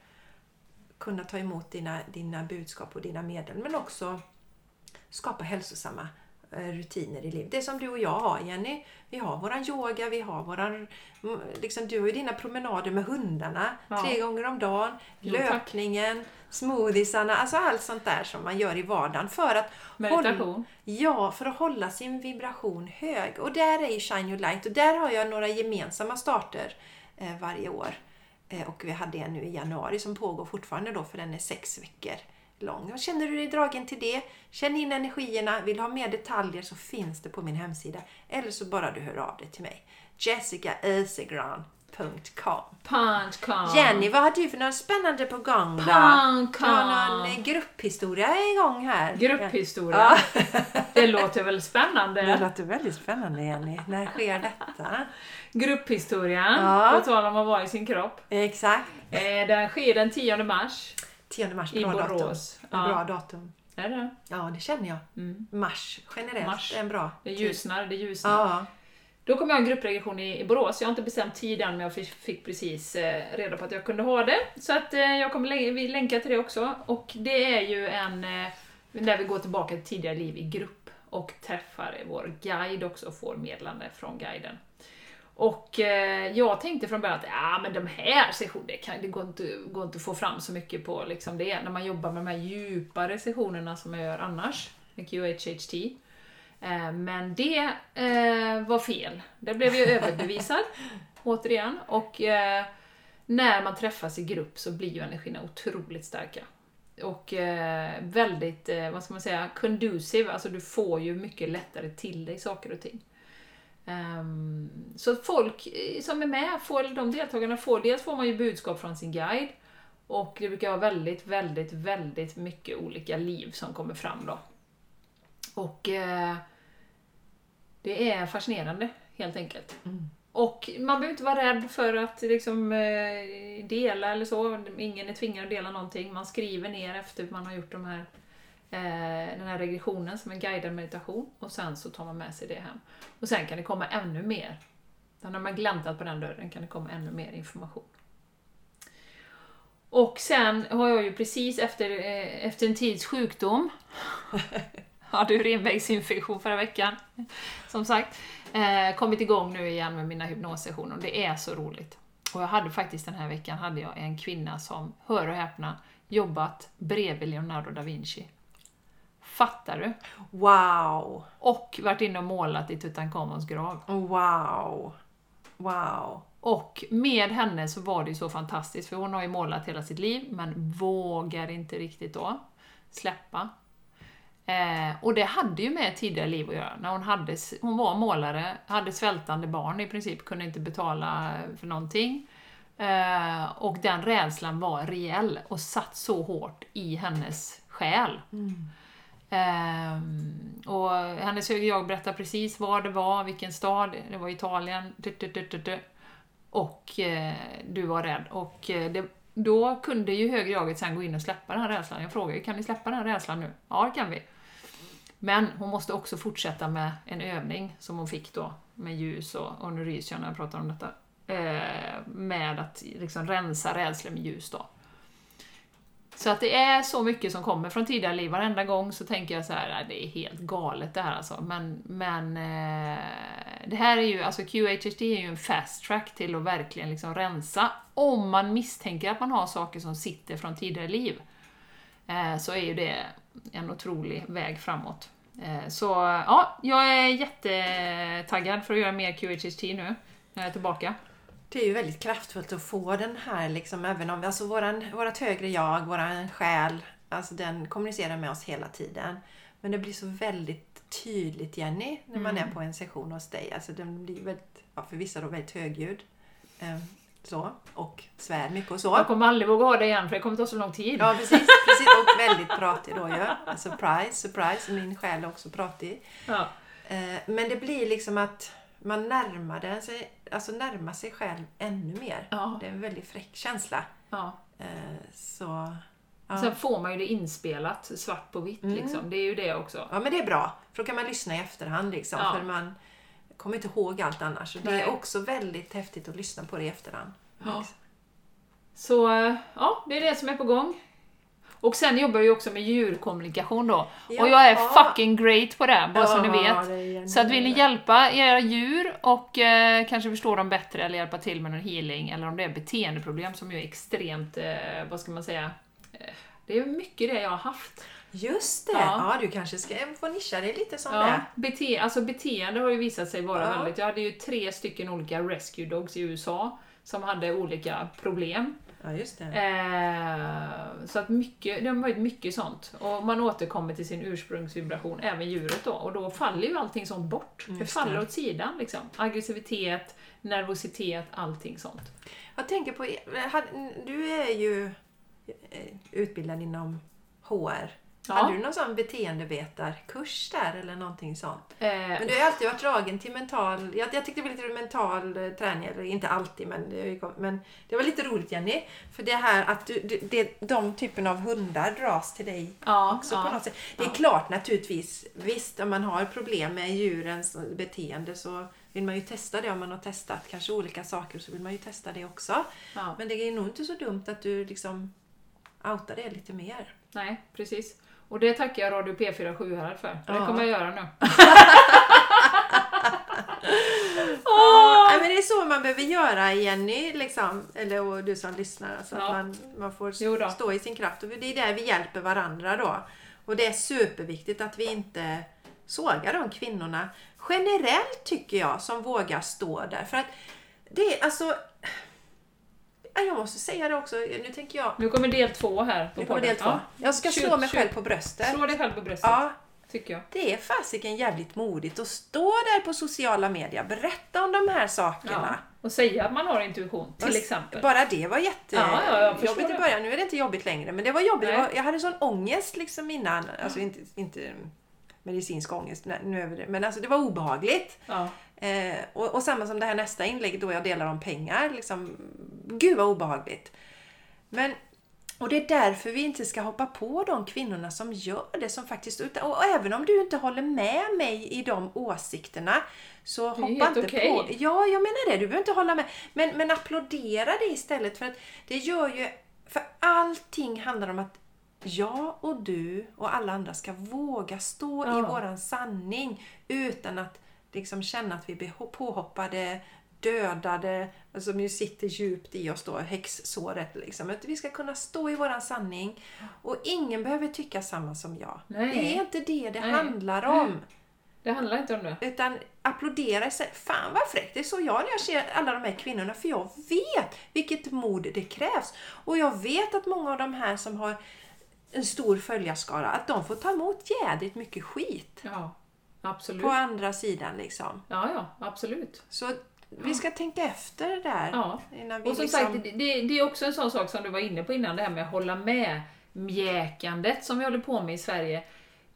Kunna ta emot dina, dina budskap och dina medel, men också skapa hälsosamma rutiner i livet. Det som du och jag har Jenny. Vi har våran yoga, vi har våran... mm, Liksom, du har ju dina promenader med hundarna Ja. tre gånger om dagen. Jo, tack. löpningen, smoothiesarna, alltså allt sånt där som man gör i vardagen för att Meditation. Hålla, ja, för att hålla sin vibration hög. Och där är ju Shine Your Light och där har jag några gemensamma starter eh, varje år. Eh, och vi hade en nu i januari som pågår fortfarande då för den är sex veckor lång. Och känner du dig dragen till det, känn in energierna, vill ha mer detaljer så finns det på min hemsida. Eller så bara du hör av dig till mig. Punch.com. Jenny, vad har du för något spännande på gång då? Har Punch.com. någon eh, grupphistoria igång här? Grupphistoria. Ja. Det låter väl spännande? Det låter väldigt spännande Jenny. När sker detta? Grupphistoria, Ja. på tal om att vara i sin kropp. Exakt. Eh, Den sker den 10 mars 10 mars, i bra datum. Borås. En Ja. Bra datum. Är det? Ja, det känner jag. Mm. Mars generellt Mars. är en bra Det ljusnar, det ljusnar. Ja. Då kommer jag ha en gruppregression i, i Borås. Jag har inte bestämt tid än men jag fick, precis eh, reda på att jag kunde ha det. Så att eh, jag kommer vi länka till det också. Och det är ju en eh, där vi går tillbaka till tidigare liv i grupp och träffar vår guide också och får medlande från guiden. Och eh, jag tänkte från början att ja, men de här sessionerna, det, kan, det går, inte, går inte att få fram så mycket på liksom det, när man jobbar med de här djupare sessionerna som jag gör annars, med QHHT. Eh, Men det eh, var fel. Det blev jag överbevisad, återigen. Och eh, när man träffas i grupp så blir ju energierna otroligt starka. Och eh, väldigt, eh, vad ska man säga, conducive, alltså du får ju mycket lättare till dig saker och ting. Ehm, så folk eh, som är med, får, de deltagarna får, dels får man ju budskap från sin guide och det brukar vara väldigt, väldigt, väldigt mycket olika liv som kommer fram då. Och eh, det är fascinerande, helt enkelt. Mm. Och man behöver inte vara rädd för att liksom, eh, dela eller så. Ingen är tvingad att dela någonting. Man skriver ner efter man har gjort de här, Eh, den här regressionen som en guidad meditation och sen så tar man med sig det hem. Och sen kan det komma ännu mer. När man gläntat på den dörren kan det komma ännu mer information. Och sen har jag ju precis efter, eh, efter en tids sjukdom hade urinvägsinfektion förra veckan, som sagt. Eh, kommit igång nu igen med mina hypnossessioner och det är så roligt. Och jag hade faktiskt den här veckan hade jag en kvinna som, hör och häpna, jobbat bredvid Leonardo da Vinci. Fattar du? Wow! Och varit inne och målat i Tutankhamons grav. Wow! Wow! Och med henne så var det ju så fantastiskt, för hon har ju målat hela sitt liv, men vågar inte riktigt då släppa. Eh, och det hade ju med tidigare liv att göra. När hon, hade, hon var målare, hade svältande barn i princip, kunde inte betala för någonting. Eh, och den rädslan var reell och satt så hårt i hennes själ. Ehm, och hennes högre jag berättar precis var det var, vilken stad, det var Italien, och eh, du var rädd. Och eh, det, då kunde ju högre jaget sen gå in och släppa den här rädslan. Jag frågade kan ni släppa den här rädslan nu? Ja, det kan vi. Men hon måste också fortsätta med en övning som hon fick då med ljus och, och nu ryser jag när jag pratar om detta. Eh, med att liksom rensa rädslor med ljus då. Så att det är så mycket som kommer från tidigare liv. Varenda gång så tänker jag så här, det är helt galet det här alltså. Men, men eh, det här är ju, alltså QHHT är ju en fast track till att verkligen liksom rensa. Om man misstänker att man har saker som sitter från tidigare liv. Eh, så är ju det en otrolig väg framåt. Eh, så ja, jag är jättetaggad för att göra mer QHHT nu, när jag är tillbaka. Det är ju väldigt kraftfullt att få den här, liksom, även om alltså våran, vårat högre jag, våran själ, alltså den kommunicerar med oss hela tiden. Men det blir så väldigt tydligt Jenny, när man är på en session hos dig. Alltså den blir väldigt, ja, för vissa då väldigt högljudd. Eh, så, och svär mycket och så. Jag kommer aldrig våga ha det igen för det kommer ta så lång tid. Ja precis, precis, och väldigt pratig då ju. Surprise, surprise, min själ är också pratig. Ja. Eh, Men det blir liksom att man närmar den sig, alltså närmar sig själv ännu mer. Ja. Det är en väldigt fräck känsla. Ja. Eh, Så... Ja. Sen får man ju det inspelat svart på vitt liksom. Det är ju det också. ja men det är bra, för då kan man lyssna i efterhand liksom. Ja. För man kommer inte ihåg allt annars. Det Nej. är också väldigt häftigt att lyssna på det i efterhand. Ja. Så ja, det är det som är på gång. Och sen jobbar jag ju också med djurkommunikation då. Och jag är Ja. fucking great på det, bara så ni Ja, vet. Så att vill ni hjälpa era djur och eh, kanske förstå dem bättre eller hjälpa till med någon healing eller om det är beteendeproblem som ju är extremt, eh, vad ska man säga, eh, det är mycket det jag har haft. Just det! Ja. Ja. du kanske ska få nischa dig lite som Ja, det. bete, alltså beteende har ju visat sig vara Ja. väldigt... Jag hade ju tre stycken olika rescue dogs i USA som hade olika problem. Ja, just det. Eh, så att mycket, det har varit mycket sånt. Och man återkommer till sin ursprungsvibration, även djuret då. Och då faller ju allting sånt bort. det Just faller det. åt sidan liksom. Aggressivitet, nervositet, allting sånt. Jag tänker på, du är ju eh, utbildad inom HR. Ja. Hade du någon sån beteendevetarkurs där eller någonting sånt? Eh, Men du har alltid varit dragen till mental... Jag, jag tyckte det var lite mental eh, träning, eller inte alltid men det, men det var lite roligt Jenny. För det här att du, det, de typen av hundar dras till dig ja, också ja. på något sätt. Det är klart naturligtvis, visst om man har problem med djurens beteende så vill man ju testa det om man har testat kanske olika saker så vill man ju testa det också. Men det är nog inte så dumt att du liksom outar det lite mer. Nej, precis. Och det tackar jag Radio P4 Sjuhärad för. Det Ja. kommer jag göra nu. Ja, nej, men det är så man behöver göra Jenny, liksom. eller och du som lyssnar. Alltså, Ja. att man, man får stå i sin kraft. Och det är där vi hjälper varandra då. Och det är superviktigt att vi inte sågar de kvinnorna generellt tycker jag som vågar stå där. För att det är alltså... Ja, Jag måste säga det också, nu tänker jag... Nu kommer del två här på Nu kommer podden. del två. Ja. Jag ska slå Shoot, mig shoot. själv på bröstet. Slå dig själv på bröstet, Ja, tycker jag. det är fasiken jävligt modigt att stå där på sociala medier, berätta om de här sakerna. Ja. Och säga att man har intuition, till exempel. Bara det var jätte Ja, ja, i början. Nu är det inte jobbigt längre. Men det var jobbigt. Nej. jag hade sån ångest liksom innan. Alltså inte, inte medicinsk ångest. Nu. Men alltså det var obehagligt. Eh, och, och samma som det här nästa inlägg då jag delar om pengar. Liksom, gud vad obehagligt. Men, och det är därför vi inte ska hoppa på de kvinnorna som gör det. Som faktiskt, utan, och även om du inte håller med mig i de åsikterna så hoppa inte okej. på. Ja, jag menar det. Du behöver inte hålla med. Men, men applådera det istället. För att det gör ju... För allting handlar om att jag och du och alla andra ska våga stå i Ja. våran sanning utan att liksom känna att vi blir ho- påhoppade, dödade, alltså, som ju sitter djupt i oss då, häxsåret. Liksom. Att vi ska kunna stå i våran sanning och ingen behöver tycka samma som jag. Nej. Det är inte det det Nej. handlar om. Det handlar inte om det. Utan applådera sig. Fan vad fräckt! Det är så jag när jag ser alla de här kvinnorna. För jag vet vilket mod det krävs. Och jag vet att många av de här som har en stor följarskara, att de får ta emot jädrigt mycket skit. Ja, absolut. På andra sidan liksom. Ja, ja, absolut. Så vi ska tänka efter det där. Ja. Innan vi Och som liksom... sagt, det, det är också en sån sak som du var inne på innan, det här med att hålla med mjäkandet som vi håller på med i Sverige.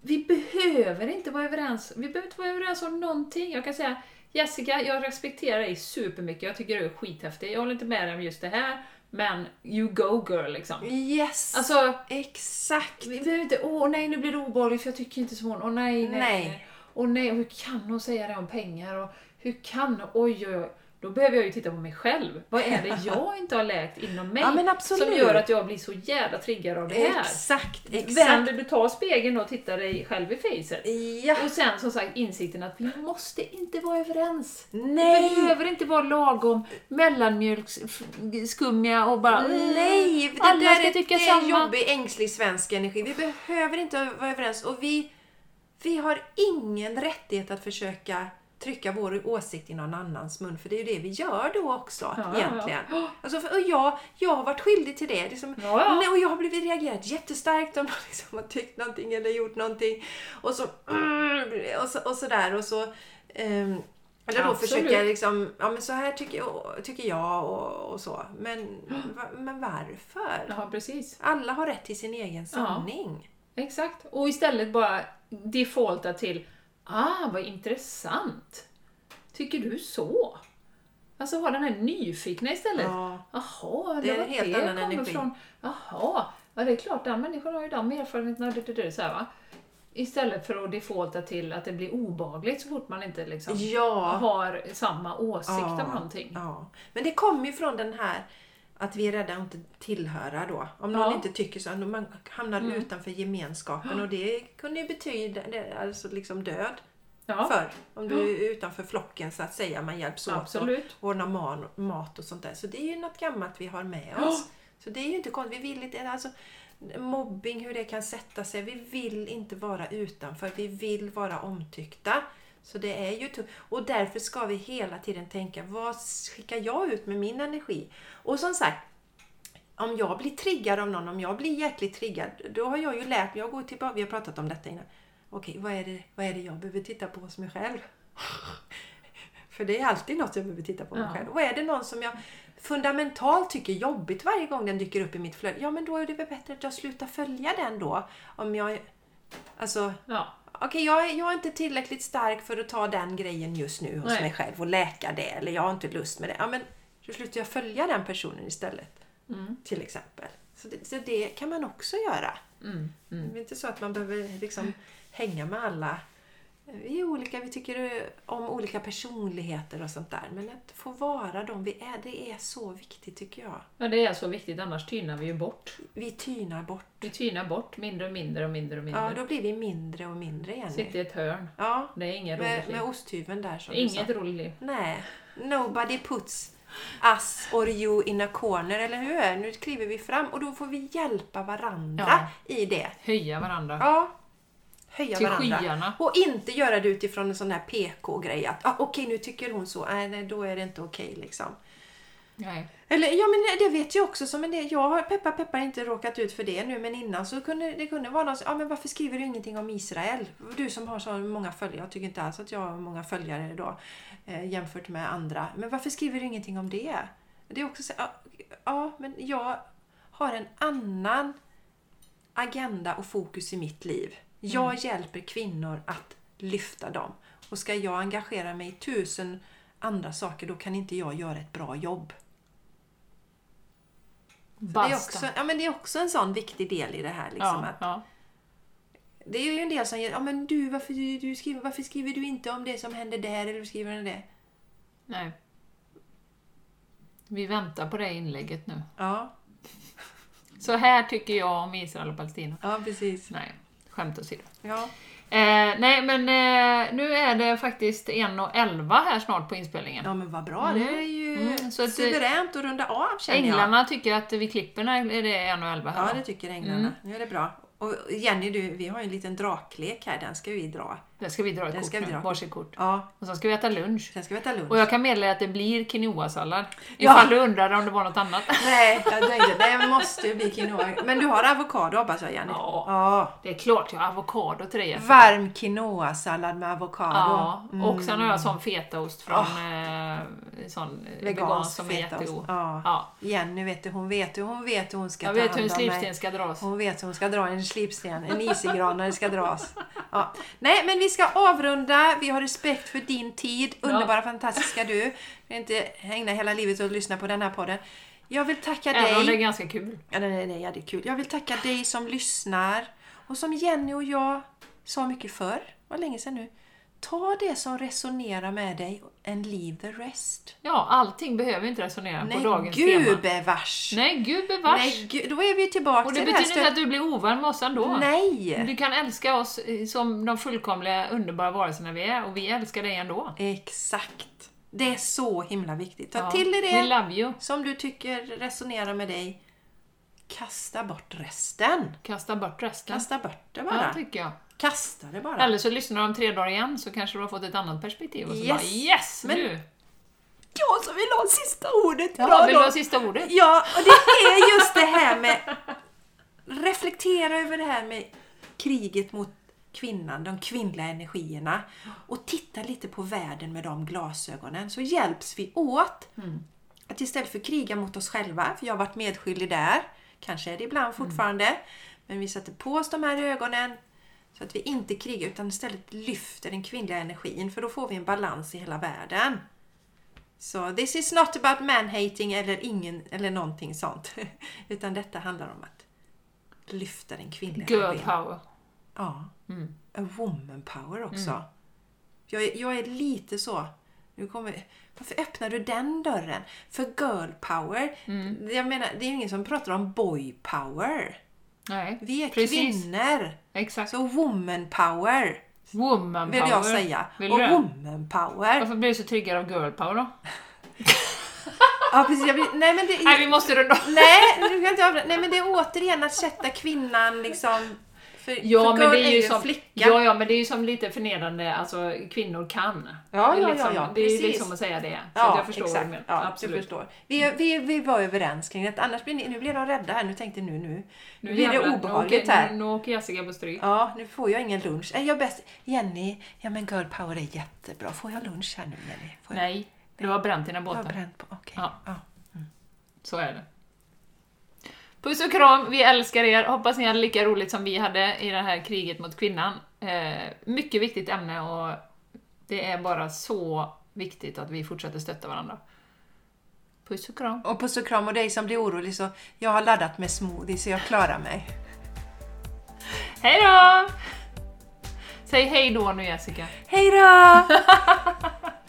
Vi behöver inte vara överens. Vi behöver inte vara överens om någonting. Jag kan säga, Jessica, jag respekterar dig supermycket. Jag tycker du är skithäftig. Jag håller inte med dig om just det här, men you go girl liksom. Yes! Alltså, Exakt! vi behöver inte, åh nej nu blir det obehagligt för jag tycker inte som hon. Åh nej, nej. Nej. nej. Åh nej, och hur kan hon säga det om pengar? Och hur kan Oj, oj, oj. Då behöver jag ju titta på mig själv. Vad är det jag inte har läkt inom mig Ja, som gör att jag blir så jävla triggad av det här? Exakt! Exakt! du tar spegeln och tittar dig själv i facet. Ja! Och sen som sagt insikten att vi måste inte vara överens. Nej! Vi behöver inte vara lagom mellanmjölksskummiga och bara Nej, det alla där är samma. jobbig, ängslig svensk energi. Vi behöver inte vara överens och vi, vi har ingen rättighet att försöka trycka vår åsikt i någon annans mun, för det är ju det vi gör då också Ja, ja, egentligen. ja. Alltså, för, och jag, jag har varit skyldig till det. Liksom, Ja, ja. Och jag har blivit reagerat jättestarkt om någon liksom har tyckt någonting eller gjort någonting. Och så, och så, och så där och så ehm, eller då Absolut. försöker jag liksom, ja men så här tycker jag, tycker jag och, och så. Men, va, men varför? Ja, precis. Alla har rätt till sin egen sanning. Exakt. Och istället bara defaulta till Ah, vad intressant. Tycker du så? Alltså ha den här nyfikna istället. Ja. Jaha, Det är en var helt det annan kommer energi. Från. Jaha, ja det är klart, den människan har ju de erfarenheterna. det, det, Så här, va? Istället för att defaulta till att det blir obagligt så fort man inte liksom Ja. har samma åsikt Ja. om någonting. ja. Men det kommer ju från den här att vi är rädda att inte tillhöra då. Om någon Ja. inte tycker så, man hamnar Mm. utanför gemenskapen och det kunde ju betyda det, alltså liksom död Ja, förr. Om du är utanför flocken så att säga, man hjälps åt absolut. och ordnar mat och sånt där. Så det är ju något gammalt vi har med oss. Så det är ju inte konstigt. Vi vill inte, alltså, mobbing, hur det kan sätta sig. Vi vill inte vara utanför. Vi vill vara omtyckta. Så det är ju tufft. Och därför ska vi hela tiden tänka, vad skickar jag ut med min energi? Och som sagt, om jag blir triggad av någon, om jag blir jäkligt triggad, då har jag ju lärt mig, jag går tillbaka, vi har pratat om detta innan. Okej, vad är det, vad är det jag behöver titta på hos mig själv? För det är alltid något jag behöver titta på mig Ja. själv. Och är det någon som jag fundamentalt tycker är jobbigt varje gång den dyker upp i mitt flöde, ja men då är det väl bättre att jag slutar följa den då. Om jag... Alltså, Ja. Okej jag, är- jag är inte tillräckligt stark för att ta den grejen just nu hos Nej. mig själv och läka det. Eller jag har inte lust med det. Ja men då slutar jag följa den personen istället. Mm. Till exempel. Så det, så det kan man också göra. Mm. Mm. Det är inte så att man behöver liksom hänga med alla. Vi är olika, vi tycker om olika personligheter och sånt där. Men att få vara de vi är, det är så viktigt tycker jag. Men det är så viktigt, annars tynar vi ju bort. Vi tynar bort. Vi tynar bort mindre och mindre och mindre och mindre. Ja, då blir vi mindre och mindre igen. Sitter i ett hörn. Ja, Det är inget roligt med, liv. med osthyveln där som Inget roligt liv. Nej, nobody puts us or you in a corner, eller hur? Nu kliver vi fram och då får vi hjälpa varandra Ja. i det. Höja varandra. Ja. Höja Till varandra. skyarna. Och inte göra det utifrån en sån här PK-grej att ah, okej nu tycker hon så, nej, nej då är det inte okej liksom. Nej. Eller ja men det vet jag också som en del, jag har peppar peppar inte råkat ut för det nu men innan så kunde det kunde vara någon som, ja men varför skriver du ingenting om Israel? Du som har så många följare, jag tycker inte alls att jag har många följare då eh, jämfört med andra. Men varför skriver du ingenting om det? Det är också så, ja, ja men jag har en annan agenda och fokus i mitt liv. Jag hjälper kvinnor att lyfta dem. Och ska jag engagera mig i tusen andra saker då kan inte jag göra ett bra jobb. Det är, Basta. också, ja, men det är också en sån viktig del i det här. Liksom, ja, att, ja. det är ju en del som ja men du varför, du, du skriver, varför skriver du inte om det som hände där eller skriver du det? Nej. Vi väntar på det inlägget nu. Ja, Så här tycker jag om Israel och Palestina. ja precis. Nej, skämt åsido. Ja. Eh, nej, men eh, nu är det faktiskt 1.11 här snart på inspelningen. ja men vad bra, Mm. det är ju Mm, så att det- suveränt att runda av känner jag. Änglarna tycker att vi klipper när det är 1.11 här. Ja, det tycker änglarna. Mm. Nu är det bra. Och Jenny, du, vi har ju en liten draklek här, den ska vi dra. Det ska vi dra ett Den kort ska vi dra. varsitt kort. Ja, Och sen ska vi äta lunch. sen ska vi äta lunch. Och jag kan meddela att det blir quinoa-sallad. Ja. Ifall du undrade om det var något annat. Nej, jag tänkte det måste ju bli quinoa. Men du har avokado hoppas jag Jenny? Ja. ja. Det är klart jag har avokado till dig. Varm quinoa-sallad med avokado. Ja, Mm. och sen har jag sån fetaost från eh, sån vegansk Vegansk som är jättegod. Ja. Ja. Jenny vet du, hon vet hur hon vet hur hon ska Jag ta vet hur en slipsten ska dras. Hon vet hur hon ska dra en slipsten, en isigranare ska dras. Ja. Nej, men vi ska avrunda. Vi har respekt för din tid. Underbara, fantastiska du. Vi inte ägna hela livet åt att lyssna på den här podden. Jag vill tacka Även om det är dig. ganska kul. Ja, nej, nej, nej, ja, det är kul. Jag vill tacka dig som lyssnar. Och som Jenny och jag sa mycket förr, var länge sedan nu. Ta det som resonerar med dig and leave the rest. Ja, allting behöver inte resonera Nej, på dagens tema. gubevars! Nej, gud bevars. Nej, gud, då är vi tillbaka Och det till det betyder inte att du blir ovän med oss ändå. Nej! Du kan älska oss eh, som de fullkomliga, underbara varelserna vi är och vi älskar dig ändå. Exakt. Det är så himla viktigt. Ta Ja. till dig det love you. som du tycker resonerar med dig. Kasta bort resten. Kasta bort resten. Kasta bort det Ja, bara. tycker jag. Kasta det bara. Eller så lyssnar du om tre dagar igen så kanske du har fått ett annat perspektiv och så Yes. bara yes! Men- nu! Jag som vill ha sista ordet Ja, idag vill då. du ha sista ordet? Ja, och det är just det här med... Reflektera över det här med kriget mot kvinnan, de kvinnliga energierna. Och titta lite på världen med de glasögonen så hjälps vi åt. Att istället för att kriga mot oss själva, för jag har varit medskyldig där, kanske är det ibland fortfarande, men vi sätter på oss de här ögonen så att vi inte krigar utan istället lyfter den kvinnliga energin för då får vi en balans i hela världen. Så this is not about man-hating eller, ingen, eller någonting sånt. Utan detta handlar om att lyfta den kvinnliga Girl energin. power. Ja. Mm. A woman power också. Jag, är, jag är lite så... Nu kommer, varför öppnar du den dörren? För girl power, Mm. jag menar, det är ju ingen som pratar om boy power. Nej, Vi är precis. kvinnor. Exakt. Så woman power Woman vill power. jag säga. Vill Och du? woman power. Varför blir du så triggad av girl power då? Ja, precis. Jag blir, nej, men det, Nej, vi måste runda. Nej. Nej, men det är återigen att sätta kvinnan liksom För, Ja, för men det girl är ju som, flicka. ja, ja, men det är ju som lite förnedrande, alltså kvinnor kan. Ja, är ja, liksom, ja, ja, Det är ju liksom att säga det. Så Ja, jag förstår vad exakt. du menar. Ja, Absolut. Du förstår. Vi, vi, vi var överens kring det. Annars blir ni, nu blir de rädda här. Nu tänkte nu, nu, nu blir det obehagligt nu här. Nu, nu åker Jessica på stryk. Ja, nu får jag ingen lunch. Är jag bäst? Jenny, ja men girl power är jättebra. Får jag lunch här nu Jenny? Får jag, Nej, du har bränt dina jag har båtar. bränt på. Okej. Ja. Ja. Så är det. Puss och kram, vi älskar er. Hoppas ni hade lika roligt som vi hade i det här kriget mot kvinnan. Eh, mycket viktigt ämne och det är bara så viktigt att vi fortsätter stötta varandra. Puss och kram. Och puss och kram och dig som blir orolig så jag har laddat med smoothie så jag klarar mig. Hej då! Säg hej då nu Jessica. Hej då!